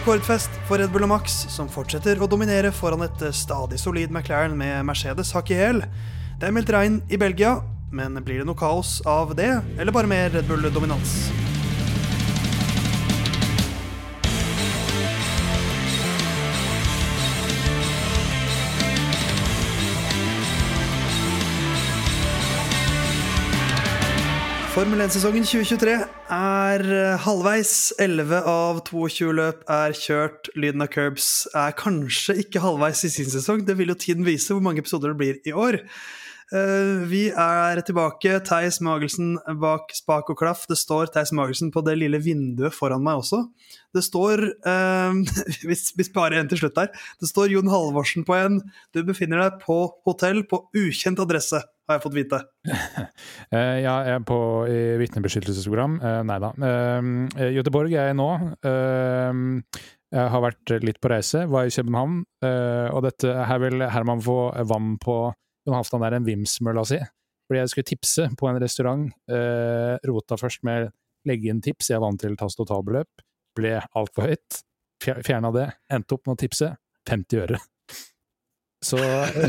Rekordfest for Red Bull og Max, som fortsetter å dominere foran et stadig solid McLaren med Mercedes hakk i hæl. Det er meldt regn i Belgia, men blir det noe kaos av det, eller bare mer Red Bull-dominans? Formel 1-sesongen 2023 er eh, halvveis. 11 av 22 løp er kjørt. Lyden av curbs er kanskje ikke halvveis i sin sesong. Det vil jo tiden vise hvor mange episoder det blir i år. Eh, vi er tilbake. Theis Magelsen bak spak og klaff. Det står Theis Magelsen på det lille vinduet foran meg også. Det står uh, Vi sparer en til slutt her. Det står Jon Halvorsen på en. Du befinner deg på hotell på ukjent adresse, har jeg fått vite. ja, jeg er på vitnebeskyttelsesprogram. Uh, nei da. Uh, Göteborg er jeg nå. jeg har vært litt på reise, var i København. og dette, her vil Herman få vann på Jon Halvdan er en Vimsmølla si. Fordi jeg skulle tipse på en restaurant. rota først med legge inn tips, jeg vant til tast totalbeløp ble altfor høyt. Fjerna det. Endte opp med å tipse 50 øre. Så,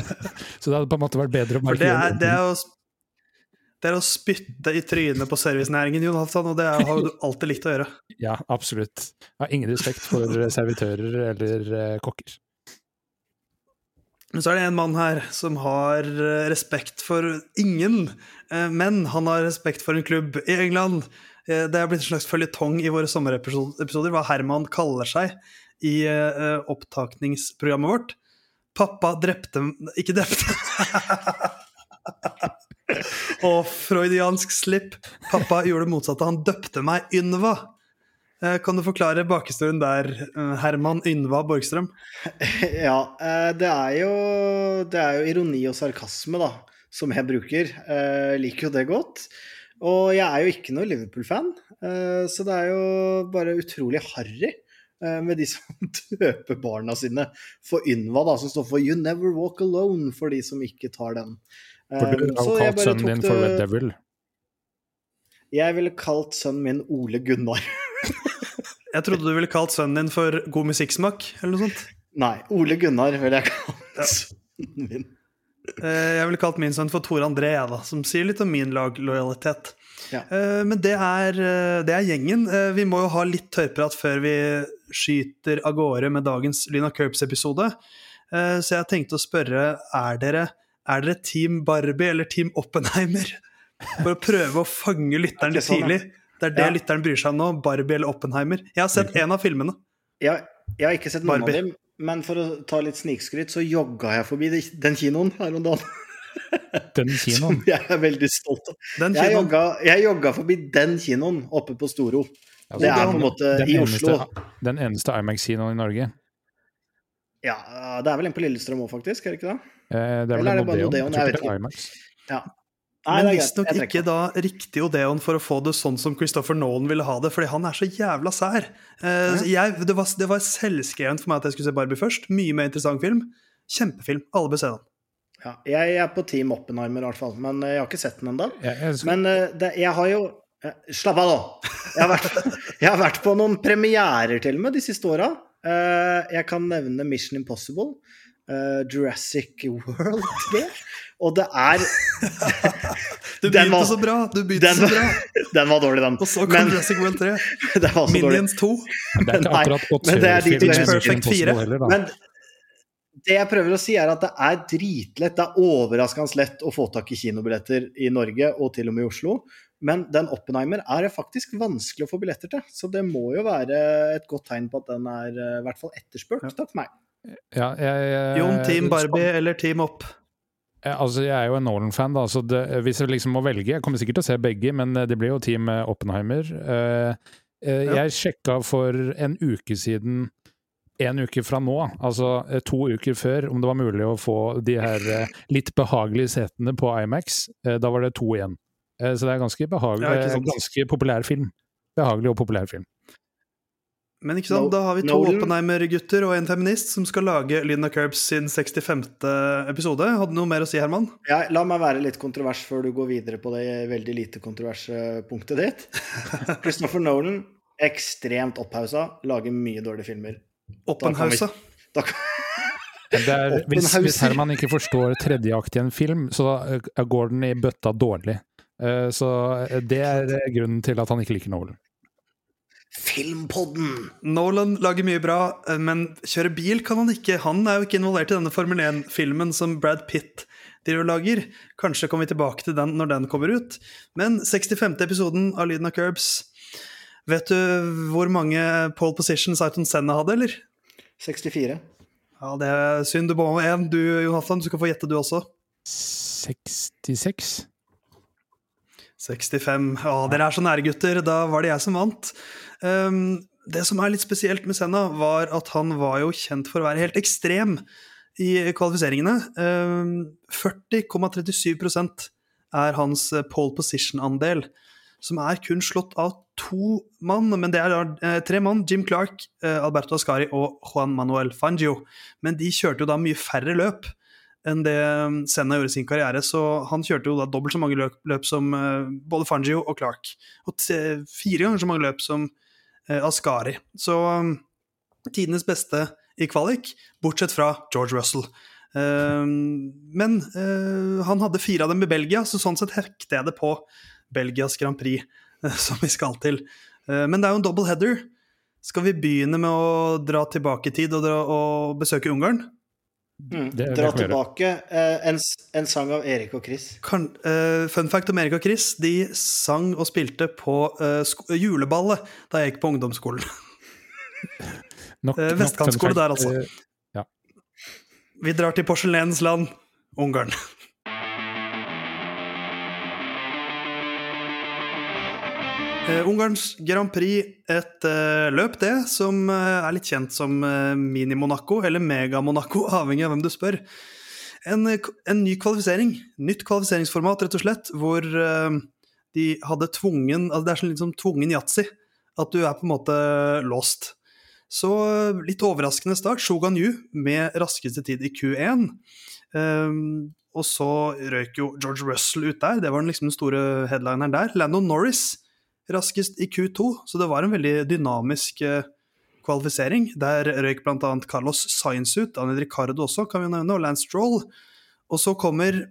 så, det hadde på en måte vært bedre å For det er, det er, å, det er å spytte i trynet på servicenæringen, Jon Halvdan, og det har du alltid likt å gjøre. Ja, absolutt. Jeg har ingen respekt for servitører eller uh, kokker. Men så er det en mann her som har eh, respekt for ingen, uh, men han har respekt for en klubb i England Eh, det er blitt en slags føljetong i våre sommerepisoder hva Herman kaller seg i opptakningsprogrammet vårt. Pappa drepte Ikke drepte Og freudiansk slipp. Pappa gjorde det motsatte. Han døpte meg Ynva. Uh, kan du forklare bakhistorien der, uh, Herman Ynva Borgstrøm? Ja, det er, jo, det er jo ironi og sarkasme, da, som jeg bruker. Jeg liker jo det godt. Og jeg er jo ikke noe Liverpool-fan, eh, så det er jo bare utrolig harry eh, med de som døper barna sine for Ynva, da, som står for 'You Never Walk Alone', for de som ikke tar den. For du har kalt sønnen din for Red Devil. Jeg ville kalt sønnen min Ole Gunnar. jeg trodde du ville kalt sønnen din for God musikksmak, eller noe sånt. Nei, Ole Gunnar ville jeg kalt sønnen min. Eh, jeg ville kalt min sønn for Tor André, da, som sier litt om min laglojalitet. Ja. Eh, men det er, eh, det er, gjengen. Vi må jo ha litt tørrprat før vi skyter av gårde med dagens Lyna Curbs-episode. Så jeg tenkte å spørre er dere, er dere Team Barbie eller Team Oppenheimer? For å prøve å fange lytteren litt sånn, tidlig. Det er det ja. lytteren bryr seg om nå. Barbie eller Oppenheimer. Jeg har sett en av filmene. Jeg, jeg har ikke sett noen Barbie. av dem, men for å ta litt snikskryt, så jogga jeg forbi den kinoen her om dagen. Den kinoen? Som jeg er veldig stolt av. Jeg jogga, jeg jogga, forbi den kinoen oppe på Storo. Altså, det er på en måte i eneste, Oslo. Den eneste Imax-kinoen i Norge? Ja, det er vel en på Lillestrøm òg, faktisk? Er det ikke det? Eh, det er vel Eller er det bare Odeon? Jeg, vet ikke. Ja. Nei, Men visstnok ikke da riktig Odeon for å få det sånn som Christopher Nolan ville ha det, fordi han er så jævla sær. Uh, jeg, det, var, det var selvskrevent for meg at jeg skulle se Barbie først. Mye mer interessant film. Kjempefilm. Alle bør se den. Ja, jeg er på Team Oppenheimer, i hvert fall. Men eh, jeg har ikke sett den ennå. Men uh, det, jeg har jo Slapp av, nå! Jeg har, vært, jeg har vært på noen premierer til og med de siste åra. Jeg kan nevne Mission Impossible. Jurassic World 3. Og det er Du begynte var, så bra! Du begynte den, så bra. Den var dårlig, den. Og så kom men, Jurassic World 3. Minions 2. Men, Det er ikke akkurat godt men det de Perfect 4. Heller, men det jeg prøver å si, er at det er dritlett. Det er overraskende lett å få tak i kinobilletter i Norge, og til og med i Oslo. Men den Oppenheimer er det faktisk vanskelig å få billetter til. Så det må jo være et godt tegn på at den er eh, i hvert fall etterspurt. Takk for meg. Ja, jeg, jeg, Jon, Team Barbie eller Team Opp? Altså, Jeg er jo en Nolan-fan, da, så det, hvis jeg liksom må velge Jeg kommer sikkert til å se begge, men eh, det blir jo Team eh, Oppenheimer. Uh, uh, ja. Jeg sjekka for en uke siden, en uke fra nå, altså to uker før, om det var mulig å få de her uh, litt behagelige setene på Imax. da var det to igjen. så det er ganske behagelig, ja, ganske populær film. Behagelig og populær film. Men ikke sant, da har vi to Oppenheimer-gutter og en feminist som skal lage Linda Curbs sin 65. episode. Hadde du noe mer å si, Herman? Ja, la meg være litt kontrovers før du går videre på det veldig lite kontroverse punktet ditt. Christopher Nolan ekstremt opphausa, lager mye dårlige filmer. Oppenhausa. Da kan, Det er, hvis, hvis Herman ikke forstår tredjeakt i en film, så eh, går den i bøtta dårlig. Eh, Så eh, det er grunnen til at han ikke liker Nolan. Filmpodden! Nolan lager mye bra, men kjøre bil kan han ikke. Han er jo ikke involvert i denne Formel 1-filmen som Brad Pitt driver og lager. Kanskje kommer vi tilbake til den når den kommer ut. Men 65. episoden av Lyden av Curbs Vet du hvor mange pole positions Aiton Senna hadde, eller? 64. Ja, det er synd. Du bomma med én, du Jonathan. Du skal få gjette, du også. 66? 65. Ja, dere er så nære, gutter. Da var det jeg som vant. Um, det som er litt spesielt med Senna, var at han var jo kjent for å være helt ekstrem i kvalifiseringene. Um, 40,37% er hans pole position-andel, som er kun slått av to mann. Men det er da eh, tre mann. Jim Clark, eh, Alberto Ascari og Juan Manuel Fangio. Men de kjørte jo da mye færre løp enn det um, Senna gjorde i sin karriere. Så han kjørte jo da dobbelt så mange løp, løp som eh, både Fangio og Clark. Og fire ganger så mange løp som eh, Ascari. Så um, tidenes beste i kvalik, bortsett fra George Russell. Um, men uh, han hadde fire av dem i Belgia, så sånn sett hekter jeg det på Belgias Grand Prix, som vi skal til. Eh, men det er jo en double header. Skal vi begynne med å dra tilbake i tid og, dra, og besøke Ungarn? Mm. Det- det Dra tilbake. eh, en, en sang av Erik og Chris. Kan, uh, fun fact om Erik og Chris, de sang og spilte på uh, sko juleballet da jeg gikk på ungdomsskolen. Nok, nok vestkantskole fun der, altså. Ja. Vi drar til porselenens land, Ungarn. Eh, Ungarns Grand Prix, et uh, løp det, som uh, er litt kjent som Mini-Monaco, eller Mega-Monaco, avhengig av hvem du spør. En, en ny kvalifisering, nytt kvalifiseringsformat, rett og slett, hvor de hadde tvungen altså Det er sånn litt som tvungen yatzy, at du er på en måte lost. Så litt overraskende start. Shogan Yu med raskeste tid i Q1. Ehm, og så røyk jo George Russell ut der. Det var den liksom den store headlineren der. Lando Norris raskest i Q2, så det var en veldig dynamisk eh, kvalifisering. Der røyk bl.a. Carlos Sainz ut, Daniel Ricardo også, kan vi nevne, og Lance Stroll. Og så kommer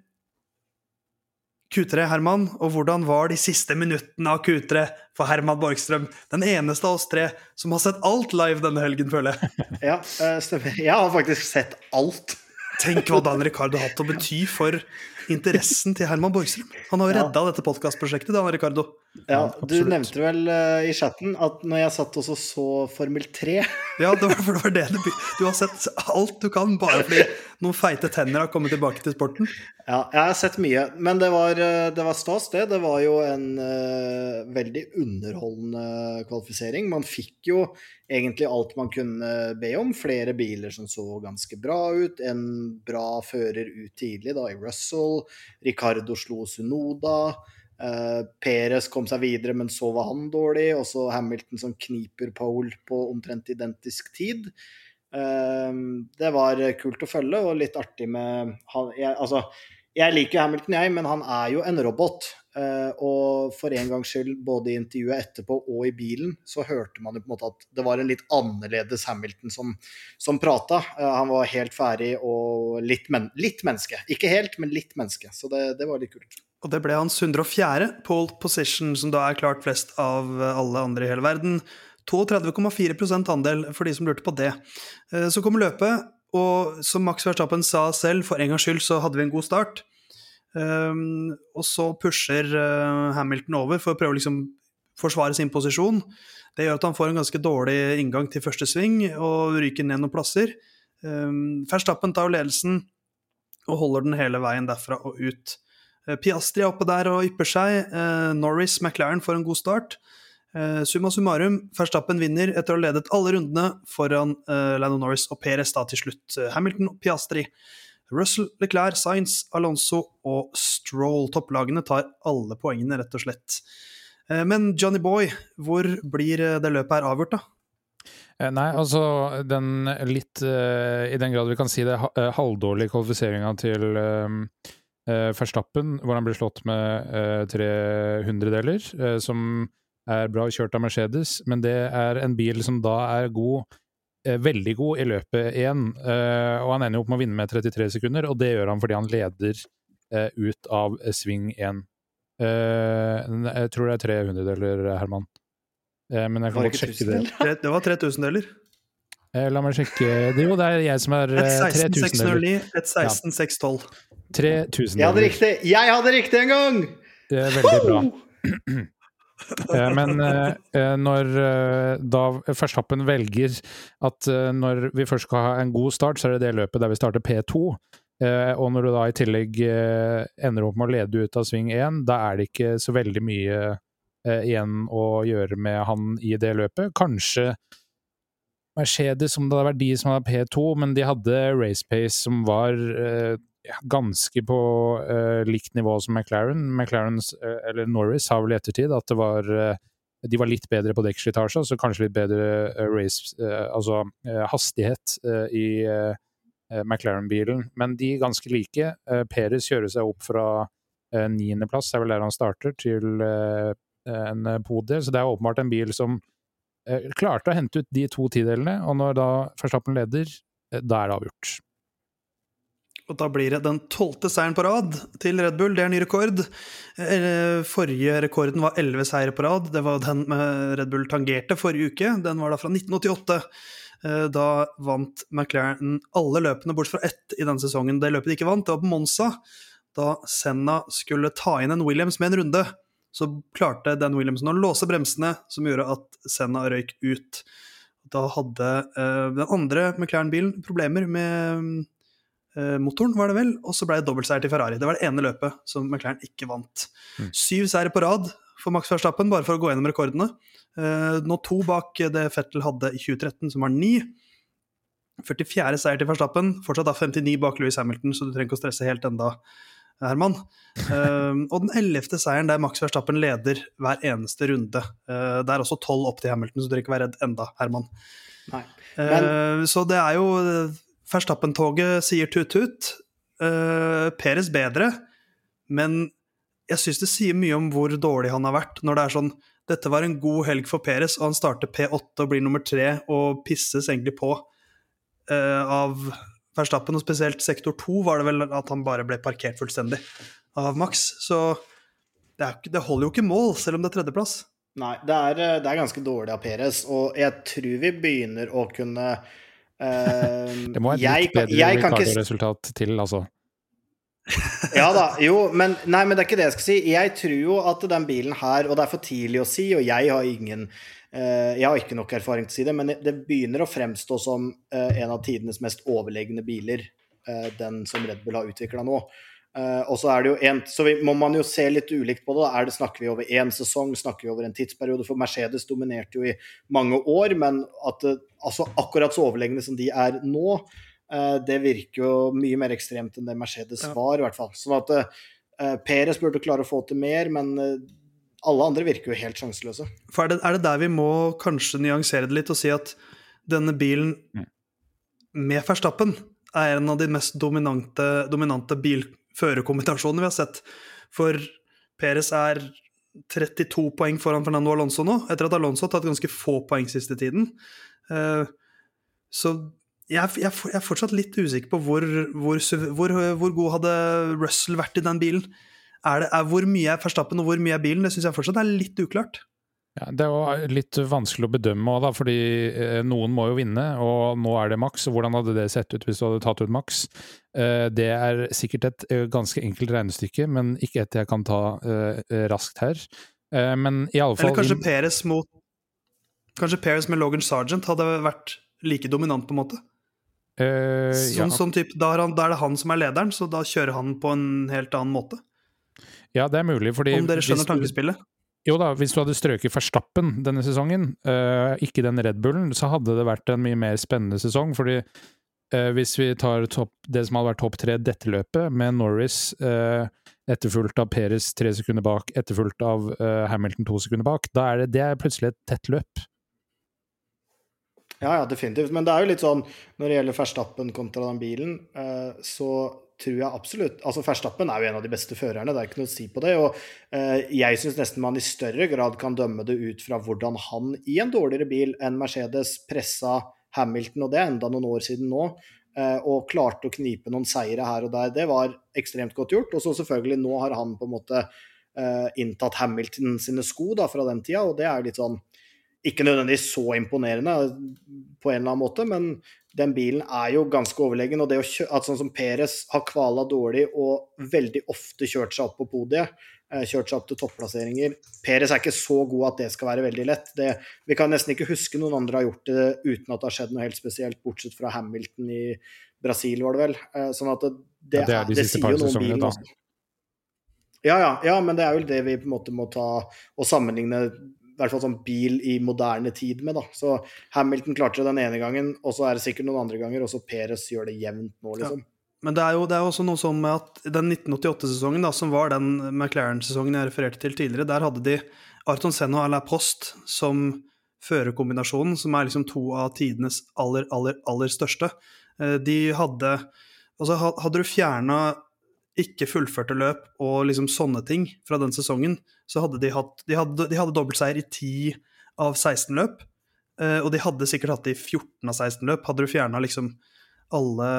Q3, Herman, og hvordan var de siste minuttene av Q3 for Herman Borgstrøm? Den eneste av oss tre som har sett alt live denne helgen, føler jeg. Ja, eh, stemmer. Jeg har faktisk sett alt. Tenk hva Dan Ricardo har hatt å bety for interessen til Herman Borgstrøm. Han har jo Ja. redda dette podkastprosjektet, da, Ricardo. Ja, du absolutt. nevnte vel uh, i chatten at når jeg satt også så Formel 3 Ja, det var, for det var det det by- Du har sett alt du kan, bare fordi noen feite tenner har kommet tilbake til sporten. Ja, jeg har sett mye, men det var, eh, det var stas, det. Det var jo en uh, veldig underholdende kvalifisering. Man fikk jo egentlig alt man kunne be om. Flere biler som så ganske bra ut. En bra fører ut tidlig, da, i Russell. Ricardo slo Sunoda. Uh, Perez kom seg videre, men så var han dårlig. Og så Hamilton som kniper pole på omtrent identisk tid. Eh, det var kult å følge, og litt artig med han, jeg, Altså, jeg liker Hamilton, jeg, men han er jo en robot. Eh, og for en gangs skyld, både i intervjuet etterpå og i bilen, så hørte man jo på en måte at det var en litt annerledes Hamilton som, som prata. Eh, han var helt ferdig og litt, men, litt menneske. Ikke helt, men litt menneske. Så det, det var litt kult. Og det ble hans 104. pole position, som da er klart flest av alle andre i hele verden. 32,4 andel, for de som lurte på det. Eh, Så kom løpet, og som Max Verstappen sa selv, for en gangs skyld så hadde vi en god start. Um, og så pusher uh, Hamilton over for å prøve å liksom forsvare sin posisjon. Det gjør at han får en ganske dårlig inngang til første sving og ryker ned noen plasser. Um, Verstappen tar ledelsen og holder den hele veien derfra og ut. Uh, Piastri er oppe der og ypper seg. Uh, Norris, McLaren får en god start. Summa summarum, Verstappen vinner etter å ha ledet alle rundene foran Lando Norris og Perez da til slutt. Hamilton og Piastri. Russell, Leclerc, Sainz, Alonso og Stroll. Topplagene tar alle poengene, rett og slett. Eh, men Johnny Boy, hvor blir eh, det løpet her avgjort, da? Eh, Nei, altså den litt I den grad vi kan si det, ha- halvdårlige kvalifiseringa til Verstappen, hvor han ble slått med tre hundredeler, som er bra kjørt av Mercedes, men det er en bil som da er god, veldig god i løpet igjen, Eh, og han ender jo opp med å vinne med 33 sekunder, og det gjør han fordi han leder eh, ut av eh, sving én. Eh, jeg tror det er 300 deler, Herman. Eh, men jeg kan godt sjekke det. Det var 3000-deler. Eh, La meg sjekke det. Jo, det er jeg som er Et eh, 3000 deler. 16609, et 16612. 3000 Jeg hadde riktig! Jeg hadde riktig en gang! Det er veldig bra. Eh, Men eh, eh, når da Verstappen velger at når vi først skal ha en god start, så er det det løpet der vi starter P2. Eh, og når du da i tillegg ender opp med å lede ut av sving 1, da er det ikke så veldig mye igjen å gjøre med han i det løpet. Kanskje Mercedes, om det hadde vært de som hadde P2, men de hadde race pace som var ganske på uh, likt nivå som McLaren. McLaren, uh, eller Norris, sa vel i ettertid at det var uh, de var litt bedre på dekkslitasje, så kanskje litt bedre eh, race, eh, altså eh, hastighet eh, i eh, eh, McLaren-bilen. Men de er ganske like. Peres kjører seg opp fra niendeplass, det er vel der han starter, til eh, en podie. Så det er åpenbart en bil som eh, klarte å hente ut de to tidelene, og når da Verstappen leder, eh, da er det avgjort. Og da blir det den tolvte seieren på rad til Red Bull. Det er ny rekord. Eh, Forrige rekorden var elleve seire på rad. Det var den Red Bull tangerte forrige uke. Den var da fra 1988. Eh, Da vant McLaren alle løpene bortsett fra ett i denne sesongen. Det løpet de ikke vant, det var på Monza. Da Senna skulle ta inn en Williams med en runde, så klarte den Williamsen å låse bremsene, som gjorde at Senna røyk ut. Da hadde eh, den andre McLaren-bilen problemer med motoren, var det vel, og så ble det dobbeltseier til Ferrari. Det var det ene løpet som McLaren ikke vant. Mm. Syv seire på rad for Max Verstappen, bare for å gå gjennom rekordene. Eh, nå to bak det Fettel hadde i 2013, som var ni. 44. seier til Verstappen, fortsatt da 59 bak Louis Hamilton, så du trenger ikke å stresse helt enda, Herman. Eh, og den ellevte seieren der Max Verstappen leder hver eneste runde. Eh, det er også tolv opp til Hamilton, så du trenger ikke være redd enda, Herman. Nei. Eh, så det er jo Verstappen-toget sier tut-tut. Uh, Peres bedre, men jeg syns det sier mye om hvor dårlig han har vært, når det er sånn Dette var en god helg for Peres, og han starter P8 og blir nummer tre og pisses egentlig på uh, av Verstappen, og spesielt sektor 2 var det vel at han bare ble parkert fullstendig av Max. Så det, er, det holder jo ikke mål, selv om det er tredjeplass. Nei, det er, eh, det er ganske dårlig av Peres, og jeg tror vi begynner å kunne eh, Det må være et litt bedre Ricardo-resultat til, altså. Ja da, jo, men, nei, men det er ikke det jeg skal si. Jeg tror jo at den bilen her, og det er for tidlig å si, og jeg har ingen Uh, Jeg har ikke nok erfaring til å si det, men det begynner å fremstå som uh, en av tidenes mest overlegne biler, uh, den som Red Bull har utvikla nå. Eh, og så er det jo en, så vi, må man jo se litt ulikt på det. Er det Snakker vi over én sesong, snakker vi over en tidsperiode? For Mercedes dominerte jo i mange år, men at det, altså akkurat så overlegne som de er nå, Eh, det virker jo mye mer ekstremt enn det Mercedes Ja. var, i hvert fall. Sånn at uh, Peres burde klare å få til mer, men uh, alle andre virker jo helt sjanseløse. For er det, er det der vi må kanskje nyansere det litt og si at denne bilen Mm. med Verstappen er en av de mest dominante, dominante bil-førerkombinasjonene vi har sett. For Perez er 32 poeng foran Fernando Alonso nå, etter at Alonso har tatt ganske få poeng siste tiden. Eh, så jeg er fortsatt litt usikker på hvor, hvor, hvor, hvor god hadde Russell vært i den bilen. Er det, er, hvor mye er Verstappen og hvor mye er bilen? Det syns jeg fortsatt er litt uklart. Ja, det er jo litt vanskelig å bedømme òg, fordi eh, noen må jo vinne, og nå er det maks. og Hvordan hadde det sett ut hvis du hadde tatt ut maks? Eh, det er sikkert et eh, ganske enkelt regnestykke, men ikke et jeg kan ta raskt her. Men i alle fall Eller kanskje Peres mot Kanskje Perez med Logan Sargent hadde vært like dominant, på en måte. eh, ja, Sånn, type, typ, da, er er det han som er lederen, så da kjører han på en helt annen måte. ja, det er mulig, fordi Om dere skjønner tankespillet. Jo da, hvis du hadde strøket Verstappen denne sesongen, uh, ikke den Red Bullen, så hadde det vært en mye mer spennende sesong. Fordi uh, hvis vi tar topp, det som hadde vært topp tre dette løpet, med Norris uh, etterfulgt av Perez tre sekunder bak, etterfulgt av Hamilton to sekunder bak, da er det, det er plutselig et tett løp. Ja, ja, definitivt. Men det er jo litt sånn når det gjelder Verstappen kontra den bilen, så tror jeg absolutt Altså, Verstappen er jo en av de beste førerne, det er ikke noe å si på det. Og eh, jeg syns nesten man i større grad kan dømme det ut fra hvordan han i en dårligere bil enn Mercedes pressa Hamilton, og det er enda noen år siden nå, eh, og klarte å knipe noen seire her og der. Det var ekstremt godt gjort. Og så selvfølgelig, nå har han på en måte eh, inntatt Hamilton sine sko da, fra den tida, og det er litt sånn ikke nødvendigvis så imponerende på en eller annen måte, men den bilen er jo ganske overlegen. Og det at sånn som Peres har kvala dårlig og veldig ofte kjørt seg opp på podiet, eh, kjørt seg opp til topplasseringer Peres er ikke så god at det skal være veldig lett. Det, vi kan nesten ikke huske noen andre har gjort det uten at det har skjedd noe helt spesielt, bortsett fra Hamilton i Brasil, var det vel. Eh, sånn at det, det, ja, det, er de jo noe om bilen også. Ja, ja, ja, men det er vel det vi på en måte må ta og sammenligne hvert fall sånn bil i moderne tid med. da. Så Hamilton klarte det den ene gangen, og så er det sikkert noen andre ganger, og så Perez gjør det jevnt nå, liksom. Ja. Men det er, jo, det er også noe sånn med at den 1988-sesongen, da, som var den McLaren-sesongen jeg refererte til tidligere, der hadde de Arton Senna og Alain Post som førerkombinasjonen, som er liksom to av tidenes aller, aller, aller største. Eh, de hadde Altså, hadde du fjerna ikke fullførte løp og liksom sånne ting fra den sesongen, så hadde de hatt De hadde, de hadde dobbeltseier i 10 av 16 løp, eh, og de hadde sikkert hatt det i 14 av 16 løp, hadde du fjerna liksom alle,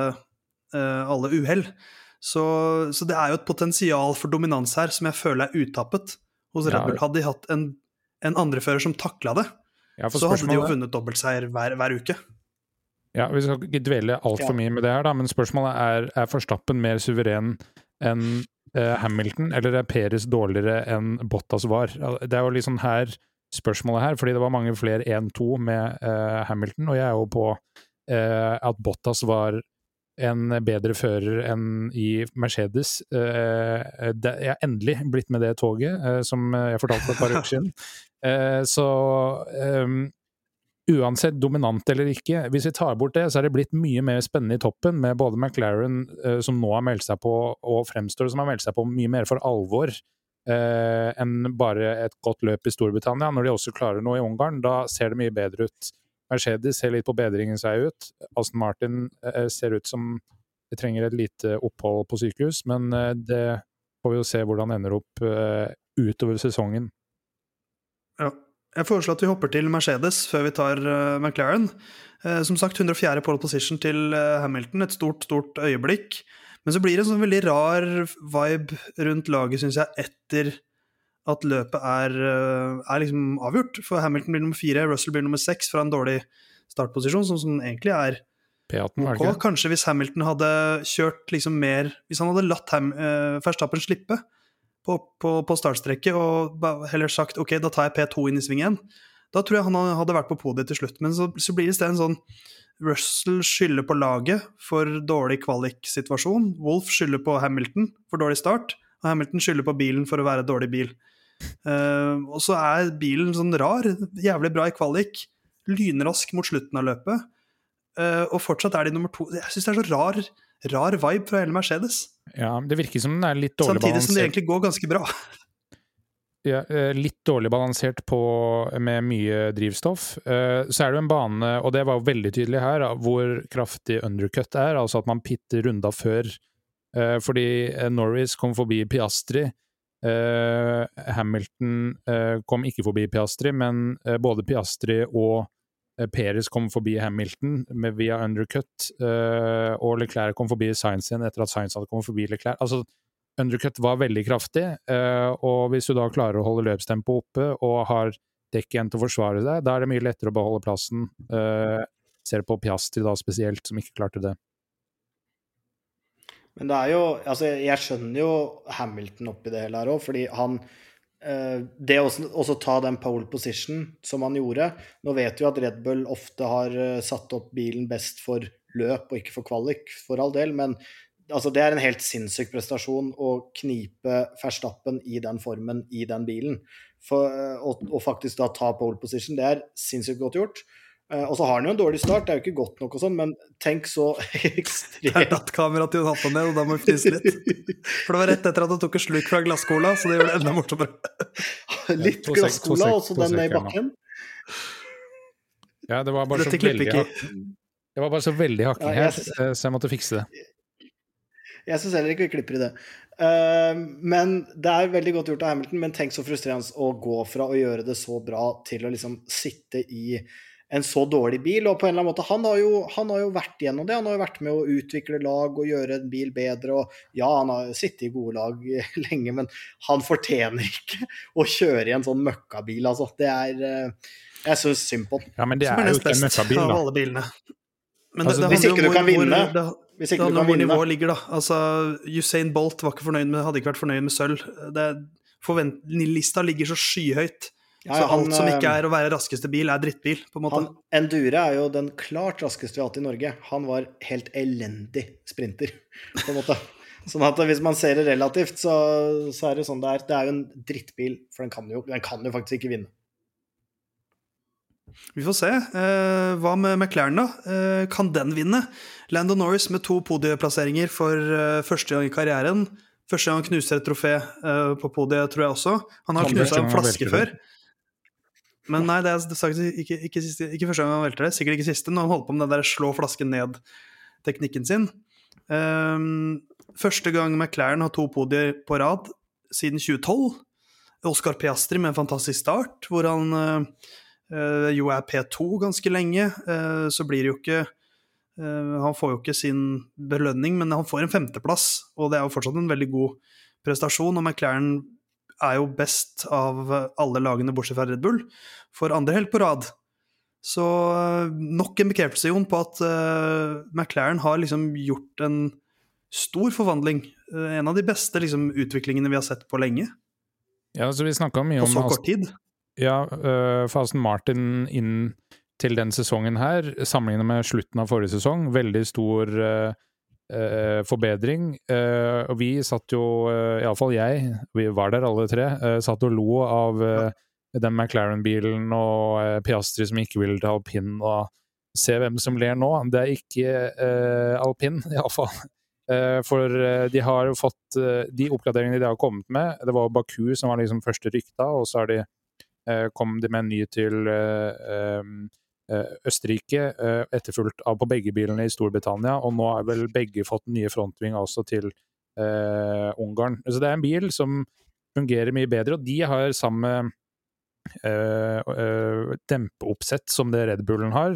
eh, alle uhell. Så, så, det er jo et potensial for dominans her som jeg føler er uttappet hos Red Bull. Hadde de hatt en, en andrefører som takla det, ja, så hadde de jo vunnet dobbeltseier hver, hver uke. Ja, Vi skal ikke dvele altfor ja. mye med det her, da, men spørsmålet er er Forstappen mer suveren enn eh, Hamilton, eller er Peres dårligere enn Bottas var? Det er jo liksom her spørsmålet her, fordi det var mange flere 1-2 med eh, Hamilton, og jeg er jo på eh, at Bottas var en bedre fører enn i Mercedes. Eh, jeg har endelig blitt med det toget, eh, som jeg fortalte for et par uker siden. Eh, så uansett dominant eller ikke, hvis vi tar bort det, så er det blitt mye mer spennende i toppen, med både McLaren, eh, som nå har meldt seg på, og fremstår som har meldt seg på mye mer for alvor eh, enn bare et godt løp i Storbritannia. Når de også klarer noe i Ungarn, da ser det mye bedre ut. Mercedes ser litt på bedringens vei ut. Aston Martin eh, ser ut som de trenger et lite opphold på sykehus, men eh, det får vi jo se hvordan det ender opp eh, utover sesongen. Ja. Jeg foreslår at vi hopper til Mercedes før vi tar uh, McLaren. Uh, som sagt, 104. pole position til uh, Hamilton. Et stort, stort øyeblikk. Men så blir det en sånn veldig rar vibe rundt laget, syns jeg, etter at løpet er, er liksom avgjort. For Hamilton blir nummer fire, Russell blir nummer seks fra en dårlig startposisjon, som, som egentlig er P18, ok. Kanskje hvis Hamilton hadde kjørt liksom mer Hvis han hadde latt Ham, Verstappen slippe, på, på, på startstrekket og heller sagt ok, da tar jeg P2 inn i sving igjen. Da tror jeg han hadde vært på podiet til slutt. Men så, så blir det i stedet en sånn Russell skylder på laget for dårlig kvalik-situasjon. Wolf skylder på Hamilton for dårlig start. Og Hamilton skylder på bilen for å være dårlig bil. Uh, og så er bilen sånn rar. Jævlig bra i kvalik. Lynrask mot slutten av løpet. Uh, og fortsatt er de nummer to. Jeg syns det er så rar rar vibe fra hele Mercedes. Ja, det virker som den er litt dårlig Samtidig balansert. Samtidig som det egentlig går ganske bra. Ja, eh, litt dårlig balansert på, med mye drivstoff. Eh, så er det jo en bane, og det var jo veldig tydelig her, hvor kraftig undercut er. Altså at man pitter runda før. Eh, fordi Norris kom forbi Piastri. Hamilton kom ikke forbi Piastri, men både Piastri og Peres kom forbi Hamilton med, via undercut, uh, og Leclerc kom forbi Science igjen etter at Science hadde kommet forbi Leclerc. Altså, undercut var veldig kraftig, uh, og hvis du da klarer å holde løpstempoet oppe og har dekk igjen til å forsvare deg, da er det mye lettere å beholde plassen. Uh, ser på Piastri da spesielt, som ikke klarte det. Men det er jo Altså, jeg skjønner jo Hamilton oppi det hele her òg, fordi han Eh, det å ta den pole position som han gjorde Nå vet vi at Red Bull ofte har eh, satt opp bilen best for løp og ikke for kvalik, for all del, men altså, det er en helt sinnssyk prestasjon å knipe Verstappen i den formen i den bilen. For, eh, og, og, faktisk da ta pole position, det er sinnssykt godt gjort. Eh, og så har han jo en dårlig start, det er jo ikke godt nok og sånn, men tenk så ekstremt Det er datt kameraet til Jonathan ned, og da må vi fnise litt. For det var rett etter at han tok en sluk fra glasskola, så det gjør det enda morsommere. litt glasscola, glasskola, og så den ned i bakken. Ja, det var bare så veldig Det var bare så veldig hakking her, så jeg måtte fikse det. Jeg syns heller ikke vi klipper i det. Uh, men det er veldig godt gjort av Hamilton, men tenk så frustrerende å gå fra å gjøre det så bra til å liksom sitte i en så dårlig bil. Og på en eller annen måte, han har, jo, han har jo vært gjennom det. Han har jo vært med å utvikle lag og gjøre en bil bedre. Og ja, han har sittet i gode lag lenge, men han fortjener ikke å kjøre i en sånn møkkabil, altså. Det er uh, Jeg syns synd på han. Ja, men det er, er jo ikke en møkkabil, da. Av alle bilene. Men altså, det, det hvis ikke du kan vinne det, hvis ikke det handler om hvor nivået ligger, da. Altså, Usain Bolt var ikke fornøyd med, hadde ikke vært fornøyd med sølv. Lista ligger så skyhøyt. Ja, så alt han, som ikke er å være raskeste bil, er drittbil, på en måte. Han, Endure er jo den klart raskeste vi har hatt i Norge. Han var helt elendig sprinter, på en måte. Sånn at hvis man ser det relativt, så, så, er det sånn det er. Det er jo en drittbil, for den kan jo, den kan jo faktisk ikke vinne. Vi får se. Eh, hva med McLaren, da? Eh, kan den vinne? Landon Norris med to podieplasseringer for eh, første gang i karrieren. Første gang han knuser et trofé eh, på podiet, tror jeg også. Han har knusa en flaske før. Men nei, det er, er ikke, ikke, siste, ikke, første gang han velter det. Sikkert ikke siste, når han holder på med den der slå flasken ned-teknikken sin. Um, første gang McLaren har to podier på rad siden 2012. Oscar Piastri med en fantastisk start, hvor han uh, uh, jo er P2 ganske lenge. Uh, så blir det jo ikke Han får jo ikke sin belønning, men han får en femteplass, og det er jo fortsatt en veldig god prestasjon. Og McLaren er jo best av alle lagene bortsett fra Red Bull, for andre helg på rad. Så eh, nok en bekreftelse, Jon, på at uh, McLaren har liksom gjort en stor forvandling. Uh, en av de beste liksom, utviklingene vi har sett på lenge. Ja, altså vi snakka mye om På så kort tid. Ja, uh, for Aston Martin inn til den sesongen her, sammenlignet med slutten av forrige sesong, veldig stor uh, forbedring. Eh, og vi satt jo, eh, iallfall jeg, vi var der alle tre, eh, satt og lo av eh, den McLaren-bilen og eh, Piastri som ikke ville til alpin. og Se hvem som ler nå. Det er ikke eh, alpin, iallfall. Eh, for eh, de har jo fått De oppgraderingene de har kommet med Det var Baku som var liksom første rykta, og så har de, kom de med en ny til Eh, Østerrike, eh, etterfulgt av på begge bilene i Storbritannia, og nå har vel begge fått nye frontving også til uh, Ungarn. Så det er en bil som fungerer mye bedre, og de har samme uh, uh, dempeoppsett som det Red Bullen har.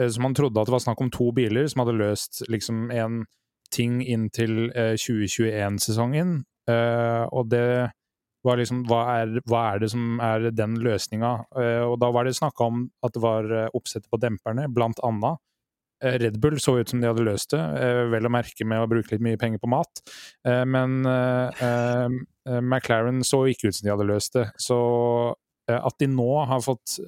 så man trodde at det var snakk om to biler som hadde løst liksom en ting inn til 2021-sesongen, og det var liksom, hva er, hva er, det som er den løsninga? Uh, og da var det snakka om at det var uh, oppsettet på demperne, blant annet. Uh, Red Bull så ut som de hadde løst det, vel å merke med å bruke litt mye penger på mat. men McLaren så ikke ut som de hadde løst det. Så at de nå har fått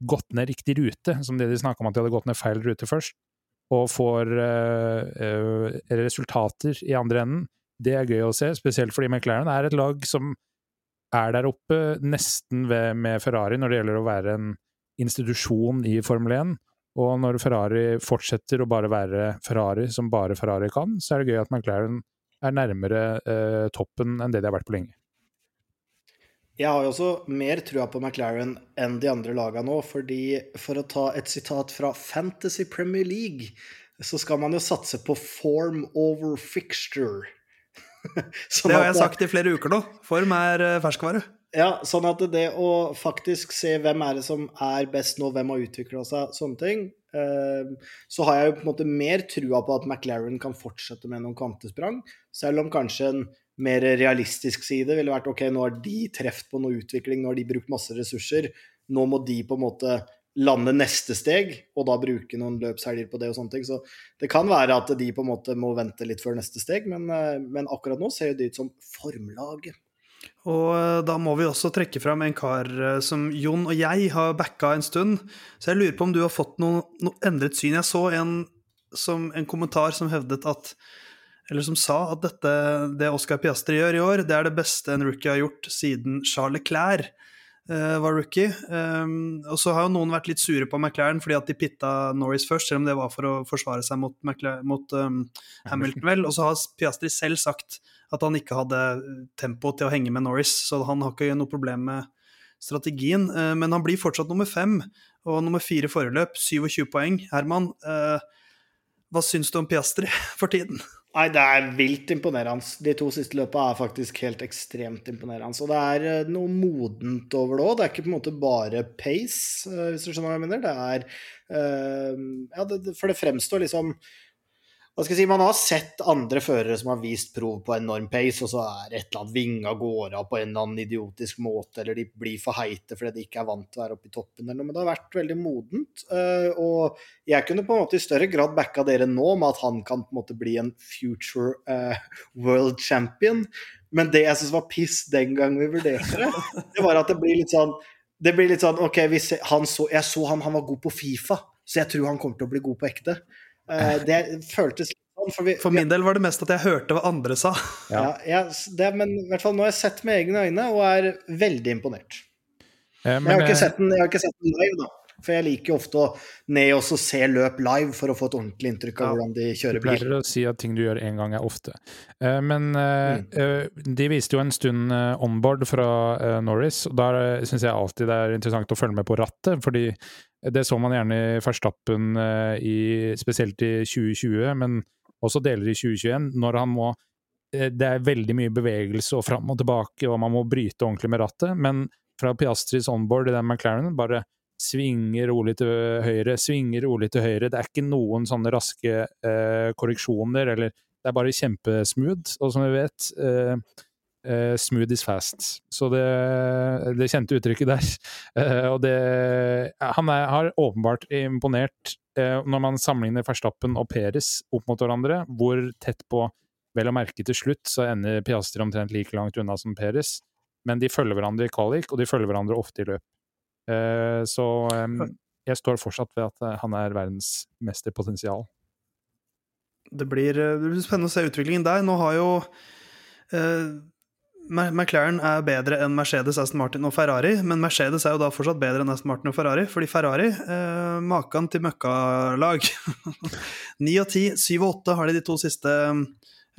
gått ned riktig rute, som det de snakka om at de hadde gått ned feil rute først, og får resultater i andre enden, det er gøy å se, spesielt fordi McLaren er et lag som er der oppe nesten ved, med Ferrari når det gjelder å være en institusjon i Formel 1. Og når Ferrari fortsetter å bare være Ferrari som bare Ferrari kan, så er det gøy at McLaren er nærmere eh, toppen enn det de har vært på lenge. Jeg har jo også mer trua på McLaren enn de andre lagene nå, fordi for å ta et sitat fra Fantasy Premier League, så skal man jo satse på form over fixture. sånn det har jeg sagt i flere uker nå. Form er eh, ferskvare. Ja, sånn at det å faktisk se hvem er det som er best nå, hvem har utvikla seg, sånne ting, eh, så har jeg jo på en måte mer trua på at McLaren kan fortsette med noen kvantesprang, selv om kanskje en mer realistisk side ville vært ok, nå har de truffet på noe utvikling, nå har de brukt masse ressurser, nå må de på en måte lande neste steg, og da bruke noen løpshelger på det og sånne ting. Så det kan være at de på en måte må vente litt før neste steg, men, eh, men akkurat nå ser det ut som formlaget. Og eh, da må vi også trekke fram en kar eh, som Jon og jeg har backa en stund. Så jeg lurer på om du har fått noe, noe endret syn. Jeg så en, som, en, kommentar som hevdet at eller som sa at dette, det Oscar Piastri gjør i år, det er det beste en rookie har gjort siden Charles uh, var rookie. Um, og så har jo noen vært litt sure på McLaren fordi at de pitta Norris først, selv om det var for å forsvare seg mot, McLaren, mot um, Hamilton, vel. Og så har Piastri selv sagt at han ikke hadde tempo til å henge med Norris, så han har ikke noe problem med strategien. Uh, men han blir fortsatt nummer fem, og nummer fire foreløp, 27 poeng. Herman, uh, hva syns du om Piastri for tiden? Nei, det er vilt imponerende. De to siste løpa er faktisk helt ekstremt imponerende. Og det er eh, noe modent over det òg. Det er ikke på en måte bare pace, eh, hvis du skjønner hva jeg mener. Det er uh, Ja, det, for det fremstår liksom hva skal jeg si, Man har sett andre førere som har vist prov på enorm pace, og så er et eller annet vinga går av på en eller annen idiotisk måte, eller de blir for heite fordi de ikke er vant til å være oppe i toppen, eller noe. Men det har vært veldig modent. Uh, og jeg kunne på en måte i større grad backa dere nå med at han kan på en måte bli en future uh, world champion. Men det jeg syns var piss den gang vi vurderte det, det var at det blir litt sånn det blir litt sånn OK, han så, jeg så han, han var god på Fifa, så jeg tror han kommer til å bli god på ekte. Uh, det føltes sånn, for, vi, for min del var det mest at jeg hørte hva andre sa. Ja, ja det, Men i hvert fall nå har jeg sett med egne øyne og er veldig imponert. Ja, men, jeg, har ikke sett den, jeg har ikke sett den live, da. For jeg liker ofte å ned og se løp live for å få et ordentlig inntrykk av ja, hvordan de kjører bil. Du pleier å si at ting du gjør én gang, er ofte. Uh, men uh, mm. de viste jo en stund onboard fra Norris, og der syns jeg alltid det er interessant å følge med på rattet. fordi det så man gjerne i Verstappen, spesielt i 2020, men også deler i 2021, når han må Det er veldig mye bevegelse og fram og tilbake, og man må bryte ordentlig med rattet, men fra Piastris onboard i den McLaren bare svinger rolig til høyre, svinger rolig til høyre. Det er ikke noen sånne raske eh, korreksjoner, eller Det er bare kjempesmooth. Og som vi vet, eh, eh, smooth is fast. Så det, det kjente uttrykket der. Uh, og det Han er, har åpenbart imponert uh, når man sammenligner Verstappen og Peres opp mot hverandre, hvor tett på Vel å merke til slutt så ender Piastri omtrent like langt unna som Peres, men de følger hverandre i kvalik, og de følger hverandre ofte i løp. Så jeg står fortsatt ved at han er verdensmesterpotensial. Det blir, det blir spennende å se utviklingen der. Nå har jo eh, McLaren er bedre enn Mercedes, Aston Martin og Ferrari, men Mercedes er jo da fortsatt bedre enn Aston Martin og Ferrari, fordi Ferrari eh, Makan til møkkalag. Ni og ti, syv og åtte har de de to siste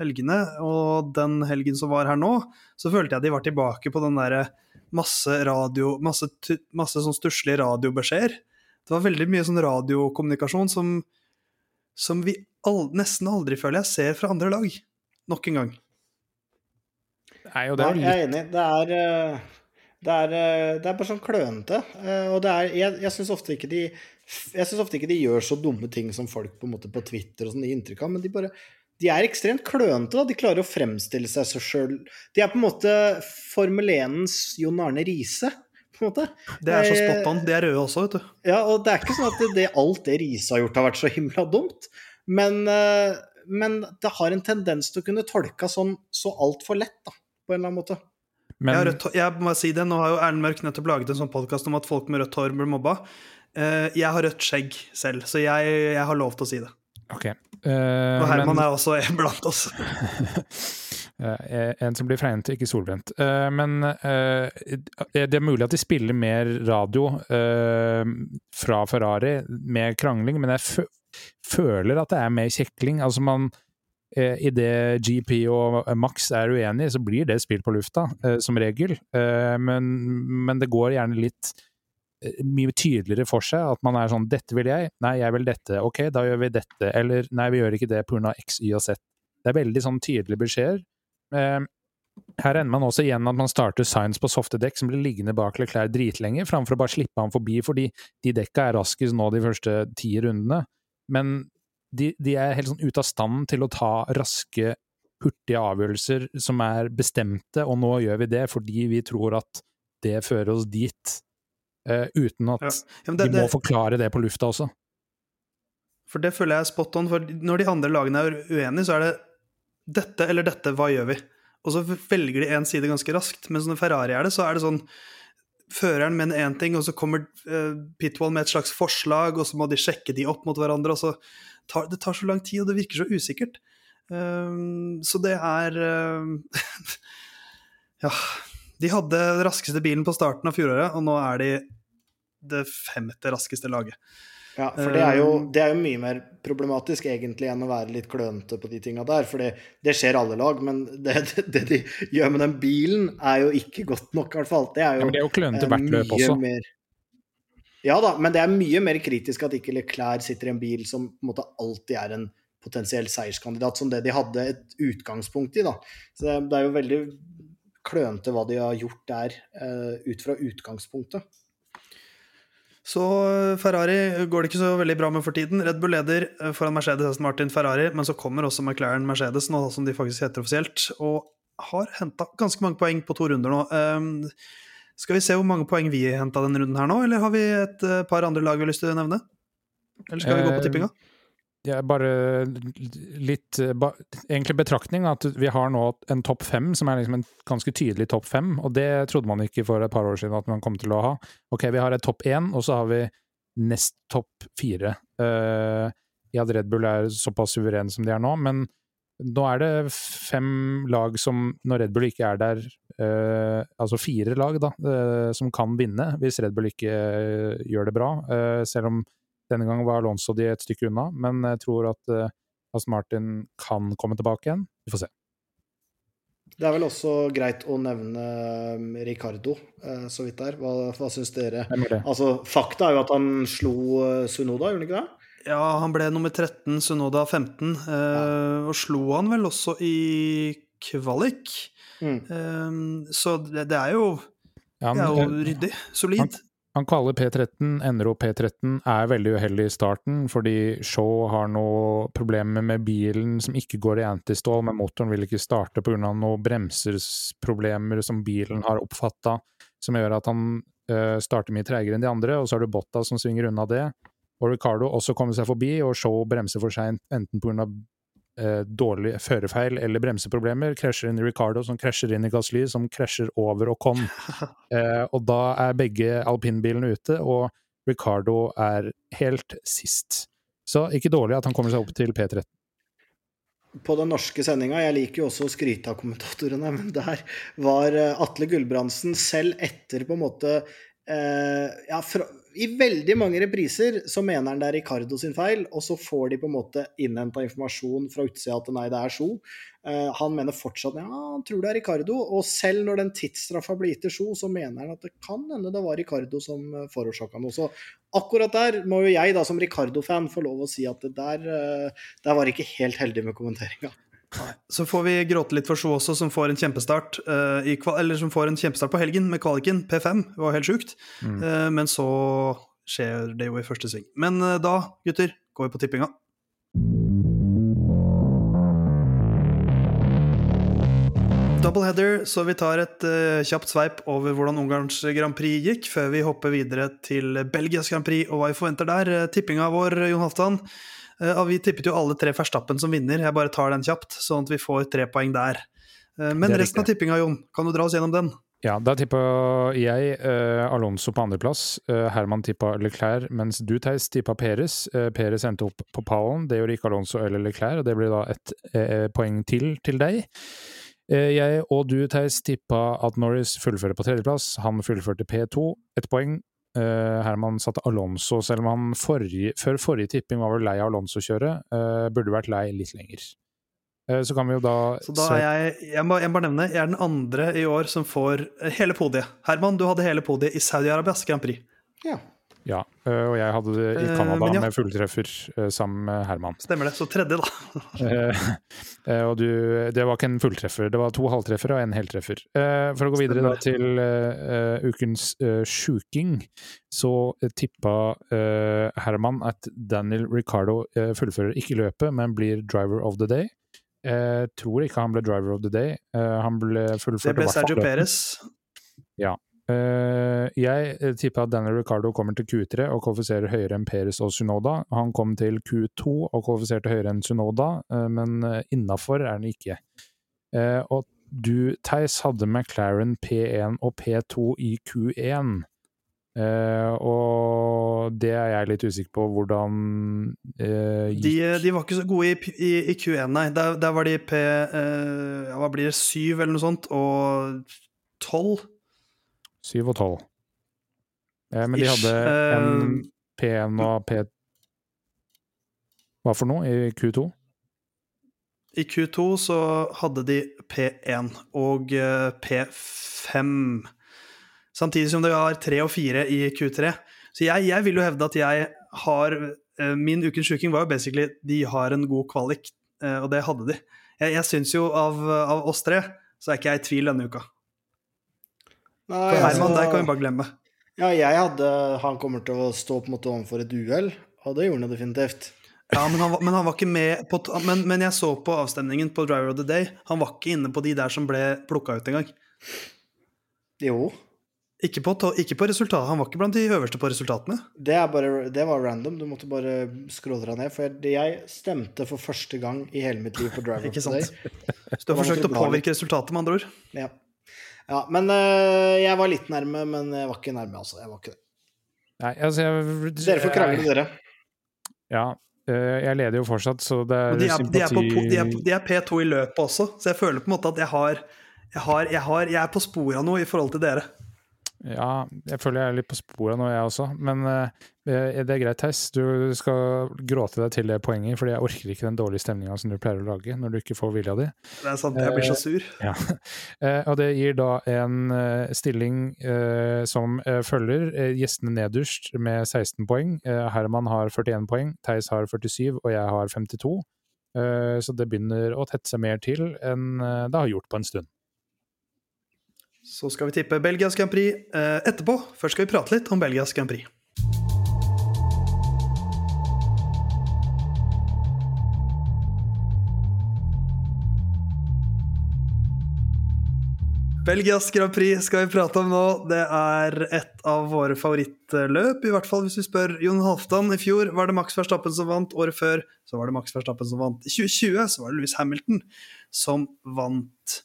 helgene, og den helgen som var her nå, så følte jeg de var tilbake på den derre masse radio, masse, masse sånn stusslige radiobeskjeder. Det var veldig mye sånn radiokommunikasjon som, som vi all, nesten aldri, føler jeg, ser fra andre lag. Nok en gang. Nei, det Nei, litt... Jeg er enig. Det er, eh, det er, eh, det er bare sånn klønete. Eh, og det er Jeg, jeg syns ofte ikke de jeg syns ofte ikke de gjør så dumme ting som folk på, en måte på Twitter og sånn gir inntrykk av, men de bare de er ekstremt klønete. da, De klarer å fremstille seg så sjøl. De er på en måte Formel 1-ens Jon Arne Riise. på en måte. Det er så spot on. De er røde også, vet du. Ja, og det er ikke sånn at det, alt det Riise har gjort, har vært så himla dumt. Men, men det har en tendens til å kunne tolkes sånn så altfor lett, da, på en eller annen måte. Men... Jeg, rødt, jeg, må si det, Nå har jo Erlend Mørk nettopp laget en sånn podkast om at folk med rødt hår blir mobba. Uh, jeg har rødt skjegg selv, så jeg, jeg har lov til å si det. Ok. Uh, og Herman men, er også en blant oss. en som blir fregnet, ikke solbrent. Uh, men uh, det er mulig at de spiller mer radio fra Ferrari, med krangling, men jeg føler at det er mer kjekling. Altså man Idet GP og Max er uenige, så blir det spilt på lufta, som regel. Men, men det går gjerne litt mye tydeligere for seg. At man er sånn 'Dette vil jeg. Nei, jeg vil dette. Ok, da gjør vi dette.' Eller 'Nei, vi gjør ikke det pga. X, Y og Z'. Det er veldig sånn tydelige beskjeder. Eh, her ender man også igjen at man starter Science på softe dekk som blir liggende bak Leclerc dritlenge, framfor å bare slippe ham forbi, fordi de dekka er raskest nå de første ti rundene. Men de, de er helt sånn ute av stand til å ta raske, hurtige avgjørelser som er bestemte, og nå gjør vi det fordi vi tror at det fører oss dit uh, uten at ja. Ja, det, de må det, forklare det på lufta også. For det føler jeg er spot on, for når de andre lagene er uenige, så er det dette eller dette, hva gjør vi? Og så velger de én side ganske raskt. Mens når Ferrari er det, så er det sånn Føreren mener én ting, og så kommer uh, Pitwall med et slags forslag, og så må de sjekke de opp mot hverandre, og så tar det tar så lang tid, og det virker så usikkert. Um, så det er uh, Ja de hadde den raskeste bilen på starten av fjoråret, og nå er de det femte raskeste laget. Ja, for det er, jo, um, det er, jo, mye mer problematisk egentlig enn å være litt klønete på de tinga der. For det, det, skjer alle lag, men det, det, de gjør med den bilen, er jo ikke godt nok, i hvert fall. Det er jo, ja, men det er jo klønete hvert løp også. Mer, ja da, men det er mye mer kritisk at ikke Leclerc sitter i en bil som på en måte alltid er en potensiell seierskandidat som det de hadde et utgangspunkt i. da. Så det, er jo veldig klønete hva de har gjort der uh, ut fra utgangspunktet. Så eh, Ferrari går det ikke så veldig bra med for tiden. Red Bull leder eh, foran Mercedes Aston Martin Ferrari, men så kommer også McLaren Mercedes, nå som de faktisk heter offisielt, og har henta ganske mange poeng på to runder nå. Um, skal vi se hvor mange poeng vi henta denne runden her nå, eller har vi et par andre lag vi har lyst til å nevne? Eller skal vi gå på tippinga? Ja, bare litt ba, Egentlig betraktning at vi har nå en topp fem som er liksom en ganske tydelig topp fem, og det trodde man ikke for et par år siden at man kom til å ha. Ok, vi har et topp én, og så har vi nest topp fire. Uh, ja, Red Bull er såpass suveren som de er nå, men nå er det fem lag som, når Red Bull ikke er der, uh, altså fire lag, da, uh, som kan vinne hvis Red Bull ikke gjør det bra. selv om denne gangen var Alonso de et stykke unna, men jeg tror at uh, Aston Martin kan komme tilbake igjen. Vi får se. Det er vel også greit å nevne um, Ricardo, uh, så vidt der. Hva, hva syns dere? Altså, fakta er jo at han slo uh, Sunoda, gjorde han ikke det? Ja, han ble nummer 13, Sunoda 15, uh, ja. og slo han vel også i kvalik. Mm. Um, så det, det, er jo, ja, men, det er jo ryddig. Solid. Han, han kaller P13, ender opp P13, er veldig uheldig i starten, fordi Shaw har noe problemer med bilen som ikke går i antistål, men motoren vil ikke starte pga. noen bremsersproblemer som bilen har oppfatta, som gjør at han uh, starter mye tregere enn de andre, og så har du Botta som svinger unna det. Og Ricardo også kommer seg forbi, og Shaw bremser for seint, enten pga eh, dårlig førerfeil eller bremseproblemer, krasjer inn i Ricardo, som krasjer inn i Gasly, som krasjer over Ocon. Eh, og da er begge alpinbilene ute, og Ricardo er helt sist. Så ikke dårlig at han kommer seg opp til P13 på den norske sendinga, jeg liker jo også å skryte av kommentatorene, men der var eh, Atle Gulbrandsen selv etter på en måte eh, ja, fra, i veldig mange repriser så mener han det er Ricardo sin feil, og så får de på en måte innhenta informasjon fra utsida at nei, det er Sjo. Uh, han mener fortsatt ja, han tror det er Ricardo, og selv når den tidsstraffa blir gitt til Sjo, så mener han at det kan hende det var Ricardo som uh, forårsaka noe. Så akkurat der må jo jeg da som Ricardo-fan få lov å si at det der, uh, der var ikke helt heldig med kommenteringa. Så får vi gråte litt for Sjo også, som får en kjempestart uh, i, eller som får en kjempestart på helgen med kvaliken. P5 det var helt sjukt. Mm. Uh, men så skjer det jo i første sving. Men uh, da, gutter, går vi på tippinga. Double header, så vi tar et kjapt sveip over hvordan Ungarns Grand Prix gikk, før vi hopper videre til Belgias Grand Prix og hva vi forventer der. tippinga vår, Jon Halvdan. Uh, vi tippet jo alle tre Verstappen som vinner. Jeg bare tar den kjapt, sånn at vi får tre poeng der. Uh, men resten av tippinga, Jon, kan du dra oss gjennom den? Ja, da tippa jeg uh, Alonso på andreplass. Uh, Herman tippa Leclerc, mens du, Theis, tippa Peres. Uh, Peres endte opp på pallen. Det gjorde ikke Alonso eller Leclerc, og det blir da et poeng til til deg. Jeg og du, Theis, tippa at Norris fullfører på tredjeplass. Han fullførte P2, ett poeng. Uh, Herman satte Alonso, selv om han forrige, før forrige tipping var vel lei av Alonso-kjøret. Uh, burde vært lei litt lenger. Uh, så kan vi jo da Så da er jeg, jeg må, jeg må bare nevne, jeg er den andre i år som får hele podiet. Herman, du hadde hele podiet i Saudi-Arabias Grand Prix. Ja. Ja, øh, og jeg hadde det i Canada uh, ja. med fulltreffer uh, sammen med Herman. Stemmer det. Så tredje, da. og du, det var ikke en fulltreffer, det var to halvtreffere og en heltreffer. for å gå videre da til ukens sjuking, så tippa Herman at Daniel Ricardo fullfører ikke løpet, men blir driver of the day. Jeg tror ikke han ble driver of the day. han ble fullført Det ble Sergio Perez. Ja, Uh, jeg eh, tipper at Daniel Ricardo kommer til Q3 og kvalifiserer høyere enn Peres og Sunoda. Han kom til Q2 og kvalifiserte høyere enn Sunoda, uh, men uh, innafor er han ikke. og du, Theis, hadde McLaren P1 og P2 i Q1. og det er jeg litt usikker på hvordan gikk. De, de, var ikke så gode i, i, i Q1, nei. Der, der, var de P Hva blir det, 7 eller noe sånt, og 12. Syv og tolv. Eh, men de hadde en eh, P1 og P... Hva for noe i Q2? I Q2 så hadde de P1 og eh, P5. Samtidig som de har 3 og 4 i Q3. Så jeg, jeg, vil jo hevde at jeg har eh, Min ukens sjuking var jo basically de har en god kvalik, og det hadde de. Jeg, jeg syns jo av, av oss tre så er ikke jeg i tvil denne uka. Nei, For Herman, altså- der kan vi bare glemme. Ja, jeg hadde Han kommer til å stå på en måte overfor et uhell, og det gjorde han definitivt. Ja, men han, var- men han var ikke med på men, men jeg så på avstemningen på Driver of the Day. Han var ikke inne på de der som ble plukka ut engang. Jo. Ikke, på ikke på resultatet. Han var ikke blant de øverste på resultatene. Det, er bare, det var random. Du måtte bare skråle deg ned. For jeg, jeg stemte for første gang i hele mitt liv på Driver of the sant? Day. Så du har forsøkt å påvirke resultatet, med andre ord. Ja. Ja men uh, jeg var litt nærme, men jeg var ikke nærme, altså. Jeg var ikke det. Nei, altså jeg, Dere får krangle, dere. Ja. eh, Jeg leder jo fortsatt, så det er de er, de, er på, de, er, de er P2 i løpet også, så jeg føler på en måte at jeg har jeg, har, jeg, har, jeg er på sporet av noe i forhold til dere. Ja, jeg føler jeg er litt på sporet nå, jeg også. Men uh, det er greit, Theis. Du skal gråte deg til det poenget, fordi jeg orker ikke den dårlige stemninga som du pleier å lage når du ikke får vilja di. Det er sant, jeg blir så sur. Ja. uh, og det gir da en stilling som følger gjestene nederst med 16 poeng. Herman har 41 poeng, Theis har 47 og jeg har 52. Eh, så det begynner å tette seg mer til enn det har gjort på en stund. Så skal vi tippe Belgias Grand Prix eh, etterpå. Først skal vi prate litt om Belgias Grand Prix. Belgias Grand Prix skal vi prate om nå. Det er et av våre favorittløp, i hvert fall hvis vi spør Jon Halvdan. I fjor var det Max Verstappen som vant, året før så var det Max Verstappen som vant. I 2020 så var det Louis Hamilton som vant.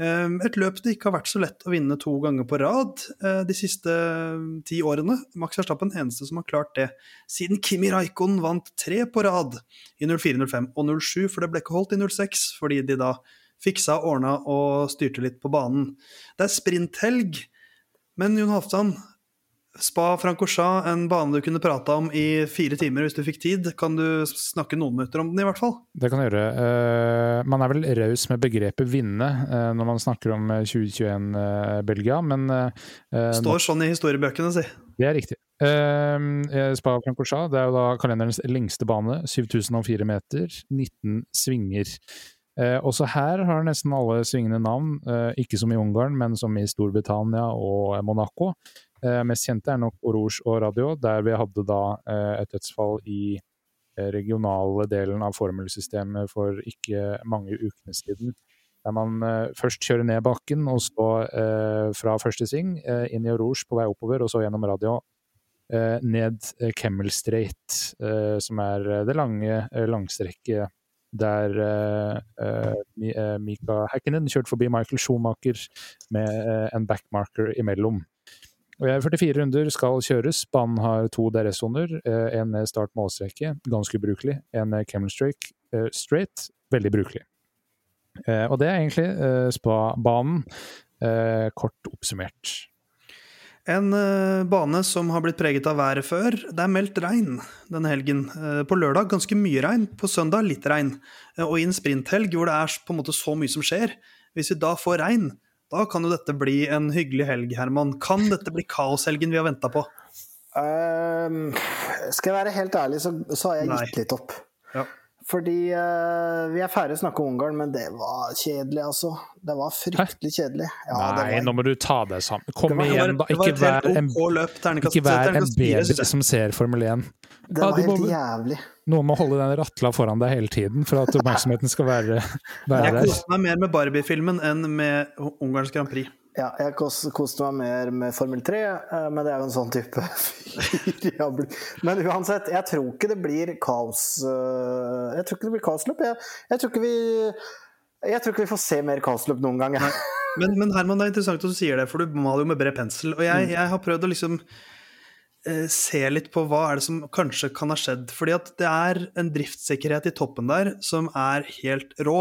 Um, Et løp det ikke har vært så lett å vinne to ganger på rad eh, de siste um, ti årene. Max Verstappen eneste som har klart det siden Kimi Raikon vant tre på rad i 04, 05 og 07, for det ble ikke holdt i 06 fordi de da fiksa, ordna og styrte litt på banen. Det er sprinthelg, men Jon Halvdan, Spa Francorchamps, en bane du kunne prata om i fire timer hvis du fikk tid. Kan du snakke noen minutter om den, i hvert fall? Det kan jeg gjøre. Eh, man er vel raus med begrepet vinne eh, når man snakker om eh, 2021-Belgia, men eh, eh, Står sånn i historiebøkene, si. Det er riktig. Uh, Spa Francorchamps det er jo da kalenderens lengste bane. 7004 meter, 19 svinger. Eh, også her har nesten alle svingende navn, eh, ikke som i Ungarn, men som i Storbritannia og Monaco. Eh, mest kjente er nok Oroge og Radio, der vi hadde da eh, et dødsfall i eh, regionale delen av formelsystemet for ikke mange ukene siden. Der man eh, først kjører ned bakken, og så eh, fra første sving eh, inn i Oroge på vei oppover, og så gjennom radio ned Camel Strait, som er det lange langstrekket der Mi- Mika Häkkinen kjørte forbi Michael Schumacher med en backmarker imellom. Eh, 44 runder skal kjøres. Banen har to DRS-soner. eh, En start målstreke, ganske ubrukelig. En med Kemmel eh, straight, veldig brukelig. Eh, Og det er egentlig spa-banen, kort oppsummert. En bane som har blitt preget av været før. Det er meldt regn denne helgen. På lørdag ganske mye regn, på søndag litt regn. Og i en sprinthelg hvor det er på en måte så mye som skjer, hvis vi da får regn, da kan jo dette bli en hyggelig helg, Herman. Kan dette bli kaoshelgen vi har venta på? Um, skal jeg være helt ærlig, så, så har jeg Nei. gitt litt opp. Ja. Fordi uh, vi er ferdig å snakke om Ungarn, men det var kjedelig, altså. Det var fryktelig kjedelig. Ja, det Nei, var, nå må du ta deg sammen. Kom var- igjen, da. Ikke vær en, OK løp. Ikke vær en baby som ser Formel 1. det var helt jævlig. Noen å holde den ratla foran deg hele tiden for at oppmerksomheten skal være, være Jeg der. koste meg mer med Barbie-filmen enn med Ungarns Grand Prix. Ja, jeg kos- koste meg mer med Formel 3, eh, men det er jo en sånn type fyr. Men uansett, jeg tror ikke det blir kaos eh, Jeg tror ikke det blir kaosløp. Jeg, jeg, tror ikke vi jeg tror ikke vi får se mer kaosløp noen gang. Men, men Herman, det er interessant at du sier det, for du maler jo med bred pensel. Og jeg, jeg har prøvd å liksom se litt på hva er det som kanskje kan ha skjedd. Fordi at det er en driftssikkerhet i toppen der som er helt rå.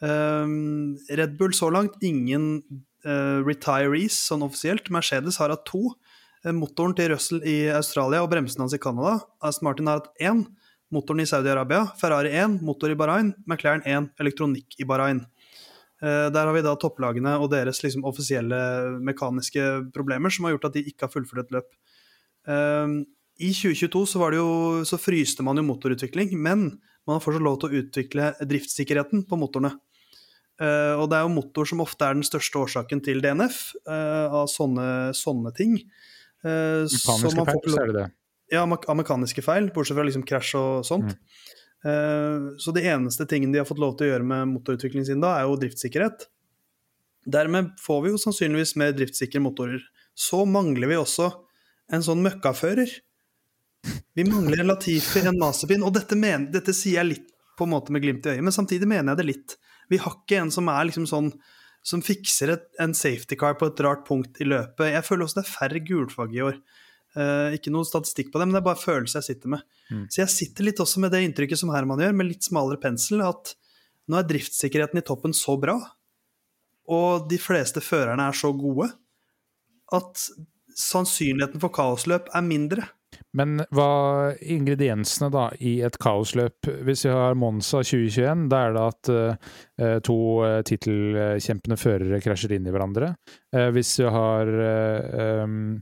Um, Red Bull så langt, ingen uh, retirees sånn offisielt. Mercedes har hatt to. Eh, motoren til Russell i Australia og bremsene hans i Canada. Aston Martin har hatt én. Motoren i Saudi-Arabia. Ferrari 1, motor i Bahrain. McLaren 1, elektronikk i Bahrain. Uh, Der har vi da topplagene og deres liksom offisielle mekaniske problemer som har gjort at de ikke har fullført et løp. Eh, i 2022 så, var det jo, så fryste man jo motorutvikling, men man har fortsatt lov til å utvikle driftssikkerheten på motorene. Uh, og det er jo motor som ofte er den største årsaken til DNF, uh, av sånne, sånne ting. Uh, mekaniske feil, så er det det? Ja, av mekaniske feil, bortsett fra liksom krasj og sånt. Mm. så det eneste tingen de har fått lov til å gjøre med motorutviklingen sin da, er jo driftssikkerhet. Dermed får vi jo sannsynligvis mer driftssikre motorer. Så mangler vi også en sånn møkkafører. Vi mangler en Latifi, en Mazepin, og dette, men, dette, sier jeg litt på en måte med glimt i øyet, men samtidig mener jeg det litt. Vi har ikke en som er liksom sånn som fikser et, en safety car på et rart punkt i løpet. Jeg føler også det er færre gulfag i år. Uh, ikke noe statistikk på det, men det er bare følelse jeg sitter med. Mm. Så jeg sitter litt også med det inntrykket som Herman gjør, med litt smalere pensel, at nå er driftssikkerheten i toppen så bra, og de fleste førerne er så gode, at sannsynligheten for kaosløp er mindre. Men hva ingrediensene da i et kaosløp? Hvis vi har Monza 2021, da er det at uh, to uh, tittelkjempende førere krasjer inn i hverandre. Uh, hvis vi har um,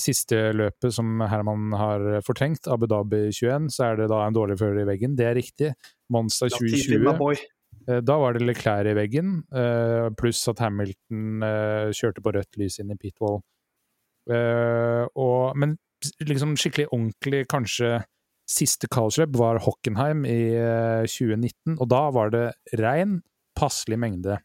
siste løpet som Herman har fortrengt, Abu Dhabi 21, så er det da en dårlig fører i veggen. Det er riktig. Monza 2020 da var det Leclerc i veggen, pluss at Hamilton kjørte på rødt lys inn i pitwall. Og, men liksom skikkelig ordentlig, kanskje siste kaosløp var Hockenheim i 2019, eh, og da var det regn, passelig mengde.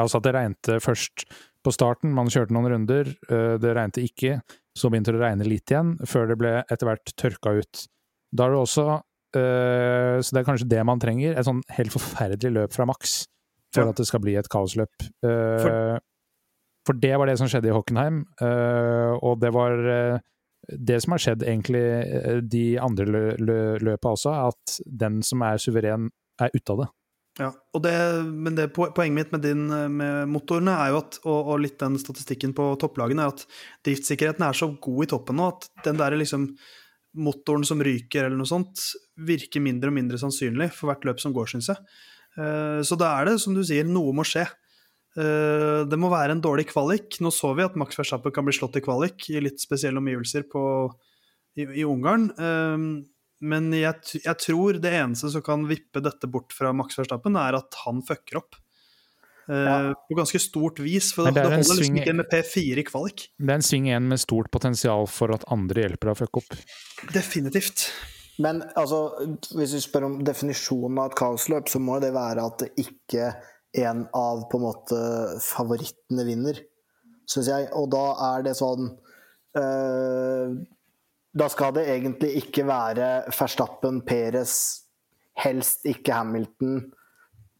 Altså at det regnte først på starten, man kjørte noen runder, eh, det regnte ikke, så begynte det å regne litt igjen, før det ble etter hvert tørka ut. Da er det også eh, Så det er kanskje det man trenger, et sånn helt forferdelig løp fra maks for ja. at det skal bli et kaosløp. For, for det var det som skjedde i Hockenheim, og det var det som har skjedd egentlig eh, de andre lø lø løpa også, at den som er suveren, er ute av det. Ja, det, men det, poenget mitt med, din, med motorene er jo at, og, og, litt den statistikken på topplagene, er at driftssikkerheten er så god i toppen nå at den der liksom motoren som ryker eller noe sånt, virker mindre og mindre sannsynlig for hvert løp som går, syns jeg. Eh, så da er det, som du sier, noe må skje. Uh, det må være en dårlig kvalik. Nå så vi at Max Verstappen kan bli slått i kvalik i litt spesielle omgivelser på, i, i, Ungarn. Uh, men jeg, jeg, tror det eneste som kan vippe dette bort fra Max Verstappen, er at han fucker opp. Uh, ja. På ganske stort vis, for det, det, holder liksom sving, ikke med P4 i kvalik. Det er en sving igjen med stort potensial for at andre hjelper deg å fucke opp. Definitivt. Men altså, hvis vi spør om definisjonen av et kaosløp, så må det være at det ikke en av på en måte favorittene vinner, syns jeg. Og da er det sånn øh, Da skal det egentlig ikke være Verstappen, Perez, helst ikke Hamilton,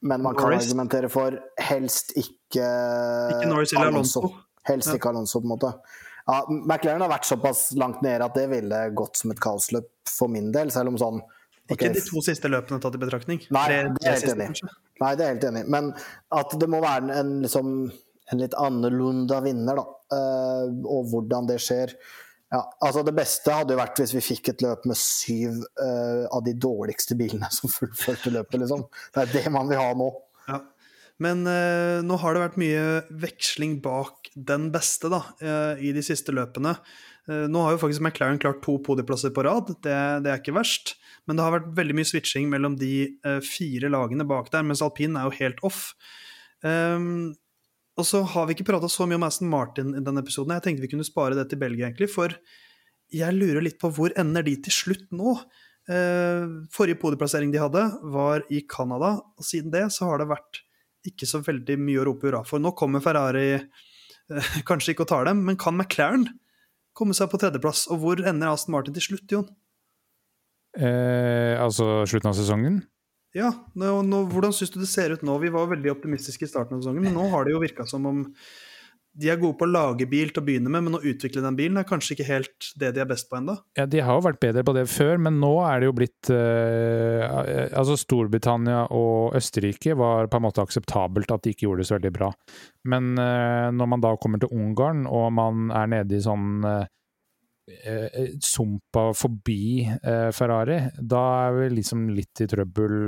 men man kan argumentere for helst ikke Ikke Norris eller Alonso. Helst ikke Alonso, på en måte. Ja, McLaren har vært såpass langt nede at det ville gått som et kaosløp for min del, selv om sånn okay. Ikke de to siste løpene tatt i betraktning. Nei, det er helt enig. Nei, det er jeg helt enig i. Men at det må være en, liksom, en litt annerledes vinner, da. Uh, og hvordan det skjer. Ja, altså Det beste hadde jo vært hvis vi fikk et løp med syv uh, av de dårligste bilene som fullførte løpet, liksom. Det er det man vil ha nå. Ja. Men uh, nå har det vært mye veksling bak den beste da, i de siste løpene. Nå har jo faktisk McLaren klart to podieplasser på rad, det, det er ikke verst. Men det har vært veldig mye switching mellom de uh, fire lagene bak der, mens alpin er jo helt off. Um, og så har vi ikke prata så mye om Aston Martin i denne episoden. Jeg tenkte vi kunne spare det til Belgia, egentlig, for jeg lurer litt på hvor ender de til slutt nå? Uh, forrige podieplassering de hadde, var i Canada, og siden det så har det vært ikke så veldig mye å rope hurra for. Nå kommer Ferrari uh, kanskje ikke og tar dem, men kan McLaren komme seg på tredjeplass? Og hvor ender Aston Martin til slutt, Jon? Eh, altså slutten av sesongen? Ja, nå, nå, hvordan syns du det ser ut nå? Vi var veldig optimistiske i starten av sesongen, men nå har det jo virka som om de er gode på å lage bil til å begynne med, men å utvikle den bilen er kanskje ikke helt det de er best på ennå? Ja, de har jo vært bedre på det før, men nå er det jo blitt eh, Altså, Storbritannia og Østerrike var på en måte akseptabelt at de ikke gjorde det så veldig bra. Men eh, når man da kommer til Ungarn, og man er nede i sånn Eh, eh, sumpa forbi eh, Ferrari, da er vi liksom litt i trøbbel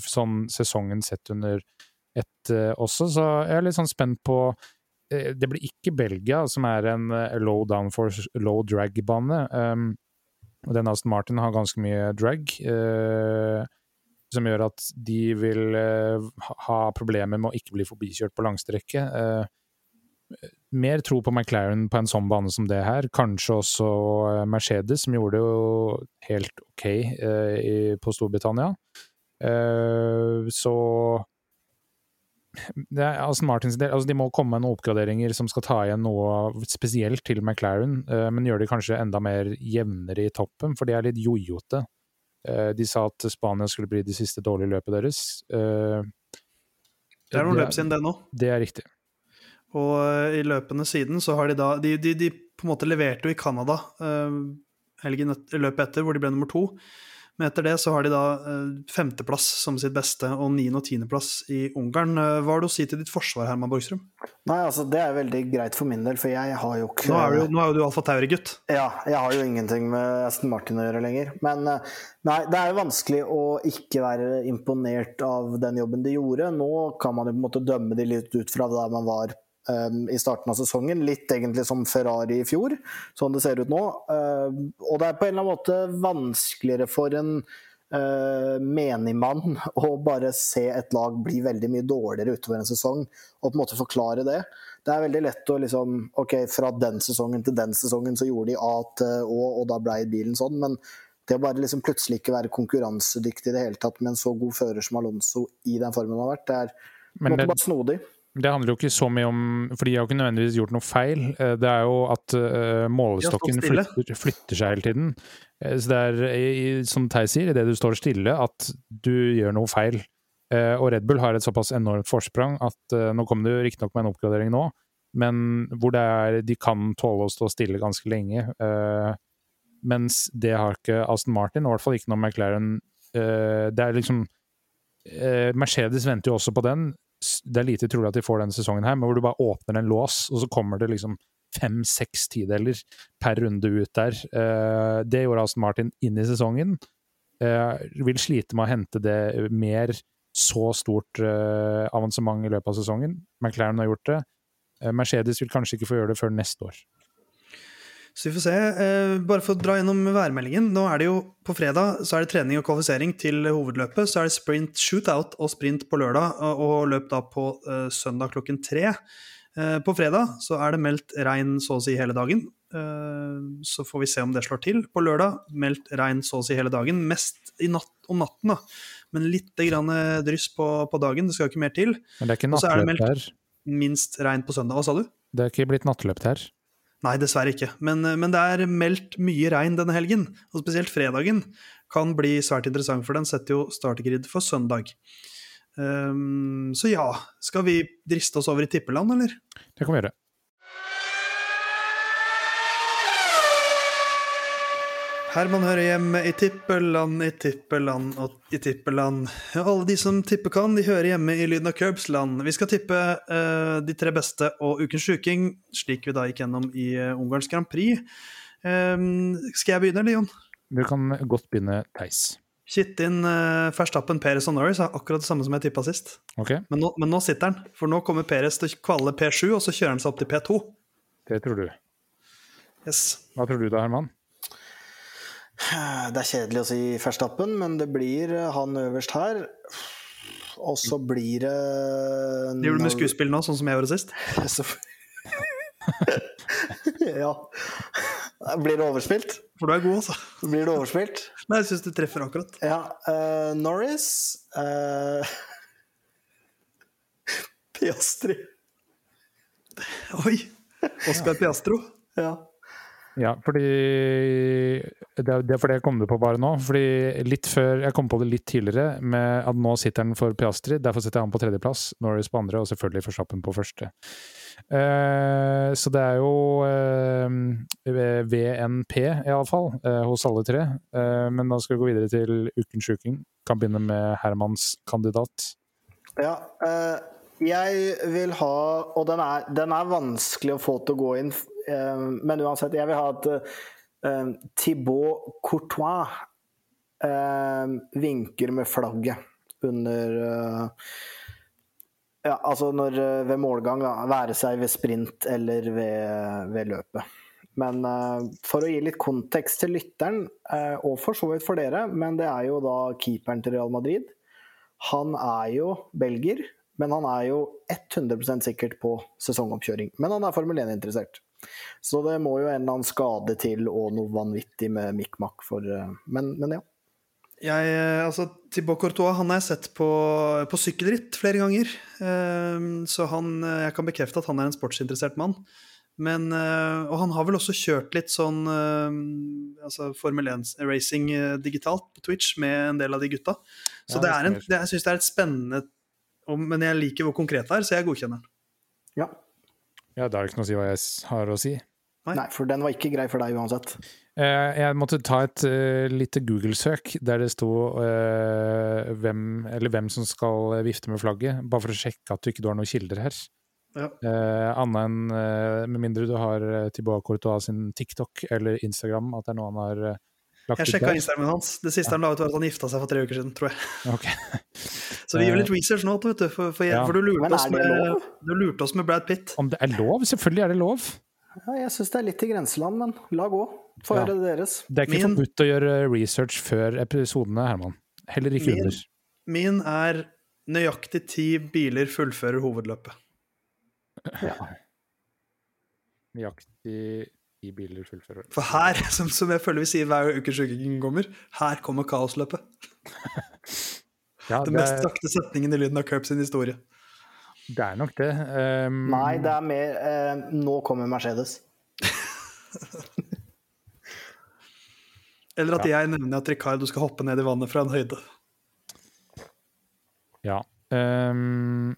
sånn sesongen sett under ett også. Så jeg er litt sånn spent på eh, det blir ikke Belgia, som er en eh, low downforce, low drag-bane. Um, og den Aston Martin har ganske mye drag, som gjør at de vil ha problemer med å ikke bli forbikjørt på langstrekke. Mer tro på McLaren på en sånn bane som det her. Kanskje også Mercedes, som gjorde det jo helt ok i, på Storbritannia. så det er Aston Martins del, altså De må komme med noen oppgraderinger som skal ta igjen noe spesielt til McLaren, uh, men gjøre det kanskje enda mer jevnere i toppen, for de er litt jojote. Uh, de sa at Spania skulle bli det siste dårlige løpet deres. Uh, det er noen løp siden det nå. Det er riktig. Og i løpene siden så har de da De, de, de på en måte leverte jo i Canada helgen løpet etter, hvor de ble nummer to. Men etter det så har de da eh, femteplass som sitt beste, og niende- og tiendeplass i Ungarn. Eh, hva har du å si til ditt forsvar, Herman Borgstrøm? Nei, altså Det er veldig greit for min del, for jeg har jo ikke Nå er, jo, nå er jo du Alfa Tauri-gutt. Ja, jeg har jo ingenting med Aston Martin å gjøre lenger. Men eh, nei, det er jo vanskelig å ikke være imponert av den jobben de gjorde. Nå kan man jo på en måte dømme de litt ut fra der man var i starten av sesongen. Litt egentlig som Ferrari i fjor, sånn det ser ut nå. Uh, og det er på en eller annen måte vanskeligere for en uh, menig mann å bare se et lag bli veldig mye dårligere utover en sesong, og på en måte forklare det. Det er veldig lett å liksom OK, fra den sesongen til den sesongen så gjorde de A til Å, og da blei bilen sånn. men det å bare liksom plutselig ikke være konkurransedyktig i det hele tatt med en så god fører som Alonso i den formen han har vært, det er på en måte bare snodig. Det handler jo ikke så mye om For de har ikke nødvendigvis gjort noe feil. Eh, det er jo at uh, målestokken flytter, flytter, seg hele tiden. Eh, så det er, som Theis sier, idet du står stille, at du gjør noe feil. Og Red Bull har et såpass enormt forsprang at nå kommer det jo riktignok med en oppgradering nå, men hvor det er, de kan tåle å stå stille ganske lenge. mens det har ikke Aston Martin, og i hvert fall ikke noe McLaren Det er liksom Mercedes venter jo også på den det er lite trolig at de får denne sesongen her, men hvor du bare åpner en lås, og så kommer det liksom fem-seks tideler per runde ut der. Uh, det gjorde Aston Martin inn i sesongen. Uh, vil slite med å hente det mer så stort uh, avansement i løpet av sesongen. McLaren har gjort det. Mercedes vil kanskje ikke få gjøre det før neste år. Så vi får se. Eh, bare for å dra gjennom værmeldingen. Nå er det jo På fredag så er det trening og kvalifisering til hovedløpet. Så er det sprint shootout og sprint på lørdag, og løp da på uh, søndag klokken tre. Uh, på fredag så er det meldt regn så å si hele dagen. Så får vi se om det slår til. På lørdag meldt regn så å si hele dagen. Mest i natt om natten, da. Men litt grann dryss på, på, dagen. Det skal jo ikke mer til. Men det er ikke nattløp her? Minst regn på søndag. Hva sa du? Det er ikke blitt nattløp her? Nei, dessverre ikke. Men, eh, men, det er meldt mye regn denne helgen. Og spesielt fredagen kan bli svært interessant, for den setter jo startergrid for søndag. Um, så ja, skal vi driste oss over i tippeland, eller? Det kan vi gjøre. Herman hører hjemme i tippeland, i tippeland og i tippeland. Alle de som tipper kan, de hører hjemme i Lyden av Curbs-land. Vi skal tippe uh, de tre beste og Ukens sjuking, slik vi da gikk gjennom i uh, Ungarns Grand Prix. Um, skal jeg begynne, eller, Jon? Du kan godt begynne, Theis. Kittin, uh, Verstappen, Peres og Norris er akkurat det samme som jeg tippa sist. Okay. Men, nå, men, nå, sitter han, for nå kommer Peres til å kvalle P7, og så kjører han seg opp til P2. Det tror du. Yes. Hva tror du da, Herman? Det er kjedelig å si Verstappen, men det blir eh, han øverst her. Og så blir det Gjør du med skuespill nå, sånn som jeg gjorde sist? ja. Blir det overspilt? For du er god, altså. Blir det overspilt? Nei, jeg syns du treffer akkurat. Ja. Uh, Norris uh, Piastri. Oi! Oscar Piastro. Ja. Ja, fordi Det er fordi jeg kom det på bare nå. Fordi litt før Jeg kom på det litt tidligere med at nå sitter han for Piastri. Derfor setter jeg han på tredjeplass, Norris på andre, og selvfølgelig Forstappen på første. Uh, så det er jo uh, VNP, iallfall, uh, hos alle tre. Uh, men da skal vi gå videre til Ukens sjuking. Kan begynne med Hermans kandidat. Ja, jeg vil ha Og den er, den er vanskelig å få til å gå inn Eh, men uansett, jeg vil ha at uh, Thibaut Courtois uh, vinker med flagget under Ja, altså når, eh, ved målgang, da, være seg ved sprint eller ved, ved løpet. Men uh, for å gi litt kontekst til lytteren, uh, og for så vidt for dere, men det er jo da keeperen til Real Madrid. Han er jo belgier, men han er jo 100 sikkert på sesongoppkjøring. Men han er Formel 1-interessert. Så det må jo en eller annen skade til og noe vanvittig med mikk-makk for uh, men, men ja. Jeg, altså, Thibaut Courtois han har jeg sett på, på sykkelritt flere ganger. så han, jeg kan bekrefte at han er en sportsinteressert mann. Men, og han har vel også kjørt litt sånn altså Formel 1-racing digitalt på Twitch med en del av de gutta. Så ja, det er en, det, jeg syns det er et spennende Men jeg liker hvor konkret det er, så jeg godkjenner den. Ja. Ja, da er det ikke noe å si hva jeg har å si. Nei. Nei, for den var ikke grei for deg uansett. Uh, jeg måtte ta et uh, lite Google-søk der det sto uh, hvem, hvem, som skal vifte med flagget, bare for å sjekke at du ikke har noen kilder her. Ja. Annet enn med mindre du har Thibaut Courtois sin TikTok eller Instagram, at det er noe han har Jeg sjekka Instagramen hans. Det siste ja. han la ut, var at han gifta seg for tre uker siden, tror jeg. Okay. Så vi gjør litt research nå, vet du, for, for, ja. for du, lurte oss med, du lurte oss med Brad Pitt. Om det er lov? Selvfølgelig er det lov. Ja, jeg syns det er litt i grenseland, men la gå. Få ja. høre det deres. Det er ikke min, forbudt å gjøre research før episodene, Herman. Heller ikke min, under. Min er nøyaktig ti biler fullfører hovedløpet. Ja. Nøyaktig ti biler fullfører For her, som, som jeg føler vi sier hver uke Ukesjuking kommer, her kommer kaosløpet. ja, Den mest sakte setningen i lyden av Curb sin historie. Det er nok det. Um... Nei, det er mer uh, Nå kommer Mercedes. Eller at ja. jeg nevner at Ricardo skal hoppe ned i vannet fra en høyde. Ja. Um...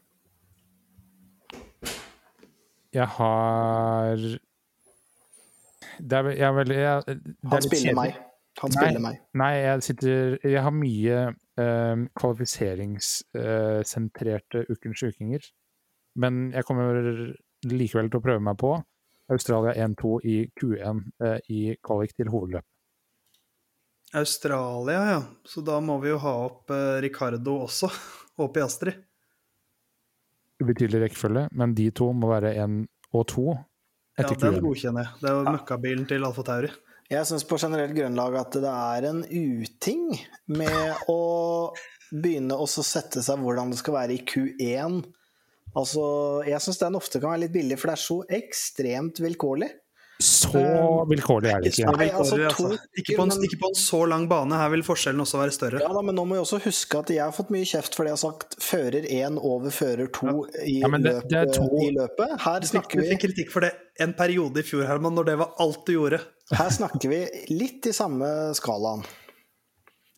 Jeg har det er, jeg er veldig jeg, Han spiller meg. Han spiller nei, meg. Nei, jeg sitter Jeg har mye um, kvalifiseringssentrerte uh, ukens ukinger. Men jeg kommer likevel til å prøve meg på Australia 1-2 i Q1 eh, i kvalik til hovedløp. Australia, ja. Så da må vi jo ha opp eh, Ricardo også, opp i Astrid. Ubetydelig rekkefølge, men de to må være 1 og 2 etter Q1. Ja, den godkjenner jeg. Det er jo ja. møkkabilen til Alfa Tauri. Jeg syns på generelt grunnlag at det er en uting med å begynne å sette seg hvordan det skal være i Q1 Altså, jeg syns den ofte kan være litt billig, for det er så ekstremt vilkårlig. Så vilkårlig er det ikke. Nei, altså, to, altså. ikke, på en, ikke, på en, så lang bane. Her vil forskjellen også være større. Ja, da, Men nå må vi også huske at jeg har fått mye kjeft fordi jeg har sagt fører én over fører to i, ja, det, løpet, det to... i, løpet, Her snakker vi Du fikk kritikk for det en periode i fjor, Herman, når det var alt du gjorde. Her snakker vi litt i samme skalaen.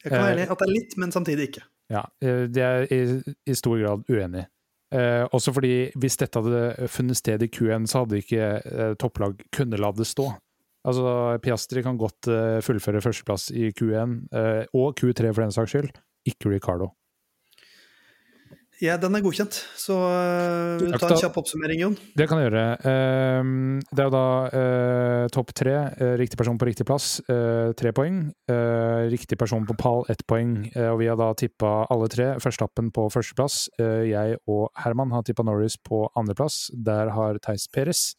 Jeg kan være enig at det er litt, men samtidig ikke. Ja, eh, det er i, i stor grad uenig. Eh, også fordi hvis dette hadde funnet sted i Q1, så hadde ikke eh, topplag kunnet la det stå. Altså, Piastri kan godt eh, fullføre førsteplass i Q1, eh, og Q3 for den saks skyld, ikke Ricardo. Ja, den er godkjent. Så uh, ta en kjapp oppsummering, Jon. Det kan jeg gjøre. Uh, det er jo da uh, topp tre. Uh, riktig person på riktig plass, tre poeng. riktig person på pall, ett poeng. og vi har da tippa alle tre. Førstappen på førsteplass. jeg og Herman har tippa Norris på andreplass. Der har Theis Peres.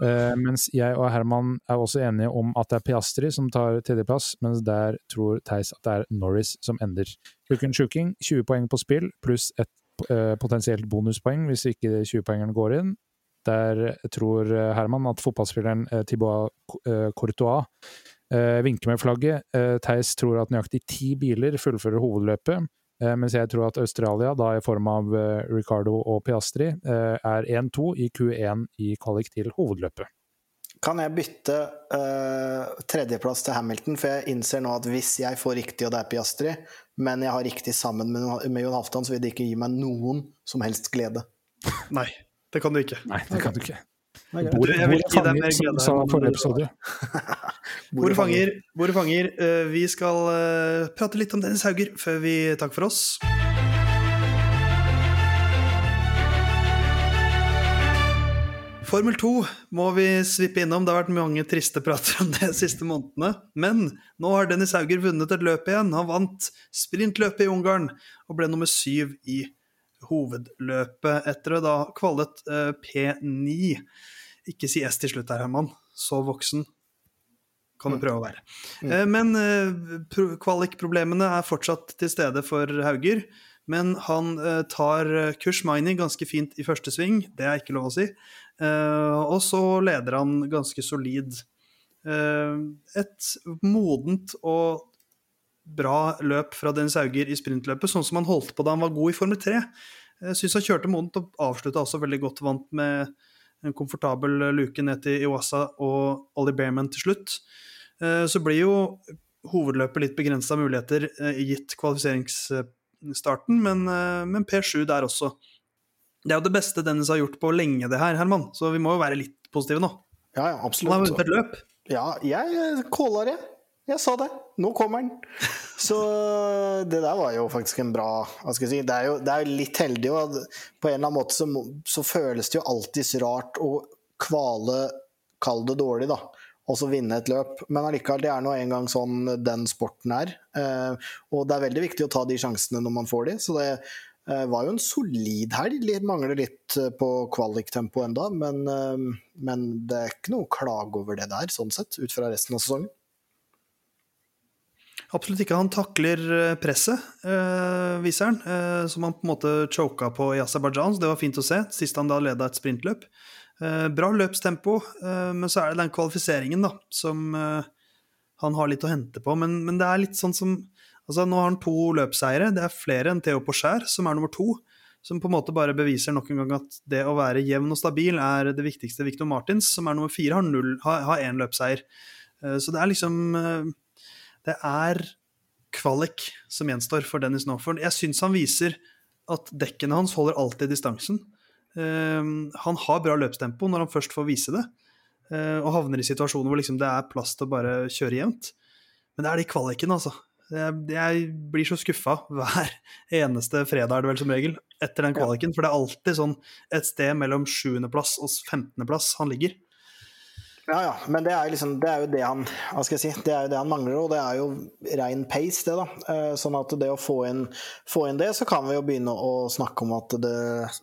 Mens jeg og Herman er også enige om at det er Piastri som tar tredjeplass, mens der tror Theis at det er Norris som ender. Ukens sjuking, 20 poeng på spill, pluss et uh, potensielt bonuspoeng hvis ikke 20-poengeren går inn. Der tror eh, Herman at fotballspilleren uh, Thibaut uh, Courtois vinker med flagget. Theis tror at nøyaktig ti biler fullfører hovedløpet. Mens jeg tror at Australia, da i form av Ricardo og Piastri, er 1-2 i Q1 i kvalik til hovedløpet. Kan jeg bytte uh, tredjeplass til Hamilton, for jeg innser nå at hvis jeg får riktig, og det er Piastri, men jeg har riktig sammen med, med Jon Halvdan, så vil det ikke gi meg noen som helst glede. Nei, det kan du ikke. Nei, det kan du ikke. du jeg vil gi deg mer glede. Sa forrige episode. Hvor fanger, hvor fanger. Uh, vi skal uh, prate litt om Dennis Hauger før vi takker for oss. Formel 2 må vi svippe innom. Det har vært mange triste prater om det de siste månedene. Men nå har Dennis Hauger vunnet et løp igjen. Han vant sprintløpet i Ungarn og ble nummer syv i hovedløpet etter å da kvalet eh, P9. Ikke si S til slutt her, Herman. Så voksen kan du prøve å være. Eh, Men eh, kvalikproblemene er fortsatt til stede for Hauger. Men han eh, tar kurs mining ganske fint i første sving, det er ikke lov å si. Og så leder han ganske solid. Et modent og bra løp fra Dennis Hauger i sprintløpet, sånn som han holdt på da han var god i Formel 3. Jeg syns han kjørte modent og avslutta også veldig godt, vant med en komfortabel luke ned til Iwasa og Ollie Bearman til slutt. Eh, Så blir jo hovedløpet litt begrensa muligheter eh, gitt kvalifiseringsstarten, men, eh, men P7 der også. Det er jo det beste Dennis har gjort på lenge, det her, Herman, så vi må jo være litt positive nå. Ja, ja, Han har absolutt. vunnet et løp. Ja, jeg kåla det. Jeg sa det. Nå kommer den. Så det der var jo faktisk en bra Hva skal jeg si. Det er jo, det er jo litt heldig, og på en eller annen måte så, så føles det jo alltids rart å kvale, kall det dårlig, da. Og så vinne et løp. Men allikevel, det er nå engang sånn den sporten er. Eh, og det er veldig viktig å ta de sjansene når man får de. Så det eh, var jo en solid helg. Mangler litt eh, på kvaliktempo enda, men, men det er ikke noe å klage over det der, sånn sett, ut fra resten av sesongen. Absolutt ikke. Han takler eh, presset, eh, viser han, eh, som han på en måte choka på i Aserbajdsjan. så Det var fint å se, sist han da leda et sprintløp. Eh, bra løpstempo, eh, men så er det den kvalifiseringen da, som eh, han har litt å hente på. Men, men det er litt sånn som altså Nå har han to løpseiere. Det er flere enn Theo Porcher, som er nummer to. Som på en måte bare beviser nok en gang at det å være jevn og stabil er det viktigste. Victor Martins, som er nummer fire, har én løpseier. Så det er liksom det er kvalik som gjenstår for Dennis nå. Jeg syns han viser at dekkene hans holder alltid distansen. Um, han har bra løpstempo når han først får vise det, uh, og havner i situasjoner hvor liksom det er plass til å bare kjøre jevnt. Men det er de kvalikene, altså. Jeg, jeg blir så skuffa hver eneste fredag, er det vel som regel, etter den kvaliken. For det er alltid sånn et sted mellom 7.-plass og 15.-plass han ligger. Ja, ja, men det er, liksom, det er jo det han hva skal jeg si, det er jo det han mangler, og det er jo rein pace, det. da. Eh, Sånn at det å få inn, få inn det, så kan vi jo begynne å snakke om at det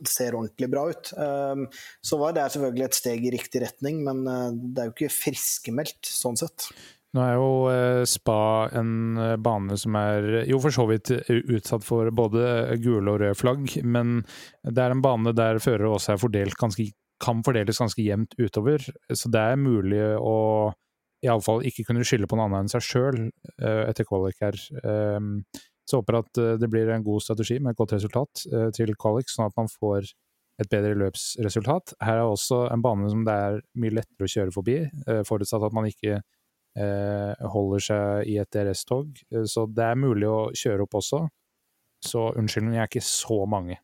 ser ordentlig bra ut. Eh, Så var det selvfølgelig et steg i riktig retning, men eh, det er jo ikke friskmeldt sånn sett. Nå er jo Spa en bane som er jo for så vidt utsatt for både gule og røde flagg, men det er en bane der førere også er fordelt ganske, kan fordeles ganske jevnt utover. Så det er mulig å iallfall ikke kunne skylde på noe annet enn seg sjøl etter kvalik her. Um, så håper jeg at eh, det blir en god strategi med et godt resultat eh, til kvalik, sånn at man får et bedre løpsresultat. Her er også en bane som det er mye lettere å kjøre forbi, eh, forutsatt at man ikke eh, holder seg i et DRS-tog. Eh, Så det er mulig å kjøre opp også. Så unnskyldning er ikke så mange.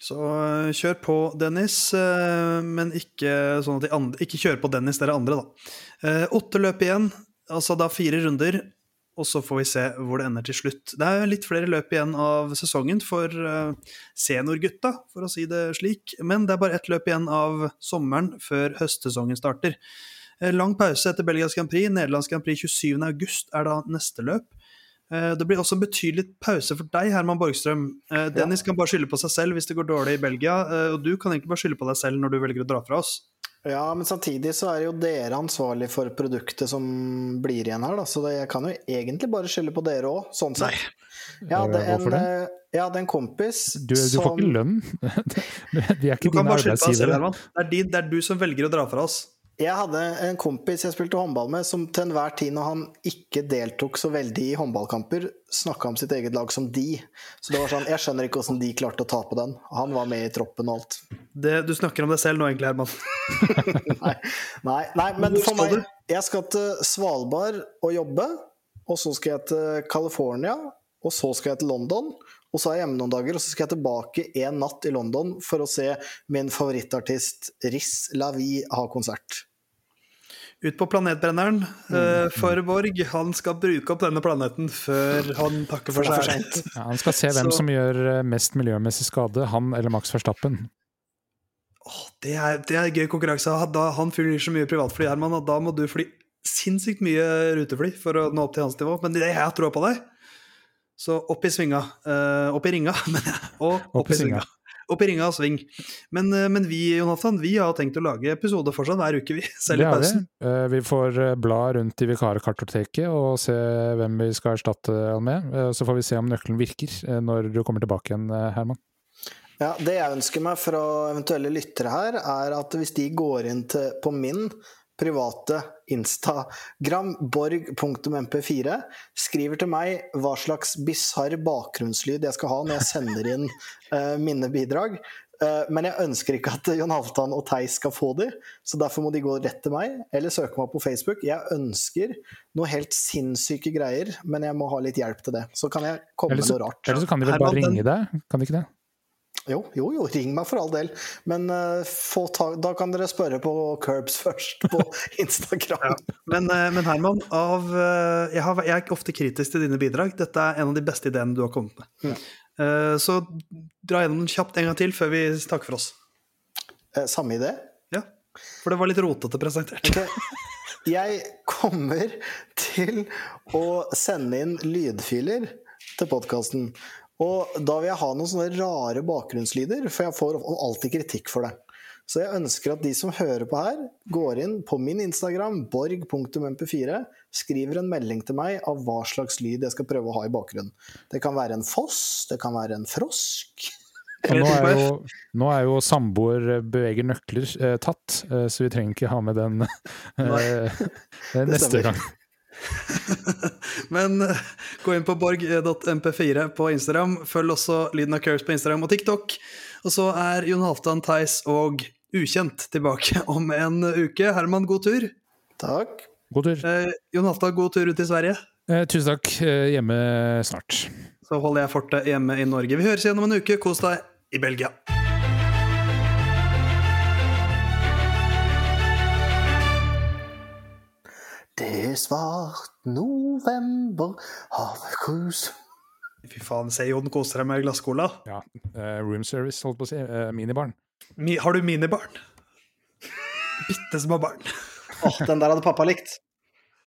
Så øh, kjør på, Dennis, øh, men ikke sånn andre Ikke kjør på Dennis, dere andre, da. Eh, Åtte løp igjen, altså da fire runder, og så får vi se hvor det ender til slutt. Det er litt flere løp igjen av sesongen for seniorgutta, for å si det slik, men det er bare ett løp igjen av sommeren før høstsesongen starter. Eh, Lang pause etter Belgias Grand Prix. Nederlands Grand Prix 27. august er da neste løp. Eh, Det blir også en betydelig pause for deg, Herman Borgstrøm. Dennis Dennis kan bare skylde på seg selv hvis det går dårlig i Belgia, eh, og du kan egentlig bare skylde på deg selv når du velger å dra fra oss. Ja, men samtidig så er jo dere ansvarlig for produktet som blir igjen her, da. Så jeg kan jo egentlig bare skylde på dere òg, sånn sett. Ja, det er en, eh, jeg hadde en kompis Du, du får ikke lønn. Vi er Du ikke kan dine bare skylde på deg selv. Herman. Det er, din, det er du som velger å dra fra oss. Jeg hadde en kompis jeg spilte håndball med, som til enhver tid når han ikke deltok så veldig i håndballkamper, snakka om sitt eget lag som de. Så det var sånn, jeg skjønner ikke hvordan de klarte å tape den. Han var med i troppen og alt. Det, du snakker om deg selv nå, egentlig, Herman. Nei, nei, nei men for meg? Jeg skal til Svalbard og jobbe, og så skal jeg til California, og så skal jeg til London. Og så er jeg hjemme noen dager, og så skal jeg tilbake en natt i London for å se min favorittartist Riz Lavi ha konsert. Ut på planetbrenneren Mm. eh, for Borg. Han skal bruke opp denne planeten før han takker for seg. sent. Ja, han skal se hvem Så- som gjør eh, mest miljømessig skade, han eller Max Verstappen. Åh, det, er, det er gøy konkurranse. Da, han flyr så mye privatfly, Herman, og da må du fly sinnssykt mye rutefly for å nå opp til hans nivå. Men det, jeg har troa på deg. Så opp i svinga. Uh, opp i ringa, mener jeg. Og opp, i svinga. Opp i ringa og sving. Men, eh, men vi Jonathan, vi har tenkt å lage episode fortsatt hver uke, vi. Selv i Det vi. pausen. Eh, Vi får bla rundt i vikarkartoteket og se hvem vi skal erstatte han med. Så får vi se om nøkkelen virker når du kommer tilbake igjen, Herman. Ja, Det jeg ønsker meg fra eventuelle lyttere her, er at hvis de går inn til, på min private Instagram, borg.mp4, skriver til meg hva slags bisarr bakgrunnslyd jeg skal ha når jeg sender inn uh, mine bidrag. Uh, men jeg ønsker ikke at Jon Halvdan og Theis skal få de, så derfor må de gå rett til meg, eller søke meg på Facebook. Jeg ønsker noe helt sinnssyke greier, men jeg må ha litt hjelp til det. Så kan jeg komme Eller med noe rart. eller så kan de vel bare Herman, ringe deg? Kan de ikke det? Jo, jo, jo, ring meg for all del. Men uh, få ta, da kan dere spørre på Curbs først, på Instagram. Men, uh, men Herman, av, uh, jeg, har, jeg er ikke ofte kritisk til dine bidrag. Dette er en av de beste ideene du har kommet med. Mm. Så dra gjennom den kjapt en gang til før vi takker for oss. Samme idé? Ja, For det var litt rotete presentert. Okay. Jeg kommer til å sende inn lydfiler til podkasten. Og da vil jeg ha noen sånne rare bakgrunnslyder, for jeg får alltid kritikk for det. Så jeg ønsker at de som hører på her, går inn på min Instagram, borg.mp4, skriver en melding til meg av hva slags lyd jeg skal prøve å ha i bakgrunnen. Det kan være en foss, det kan være en frosk. Og nå er jo, nå er jo samboer beveger nøkler eh, tatt, eh, så vi trenger ikke ha med den eh, neste gang. Men eh, gå inn på borg.mp4 på Instagram. Følg også Lyden av Curves på Instagram og TikTok. Og så er Jon Halvdan, Theis og Ukjent tilbake om en uke. Herman, god tur. Takk. God tur. Eh, Jon Halvdan, god tur ut i Sverige. Eh, tusen takk. Eh, hjemme snart. Så holder jeg fortet hjemme i Norge. Vi høres igjen om en uke. Kos deg i Belgia. Det er svart november, havet krus Fy faen, se Jon koser seg med glasscola. Ja. Uh, room service, holdt på å si. Uh, minibarn. Mi, har du minibarn? Bitte små barn. Åh, den der hadde pappa likt.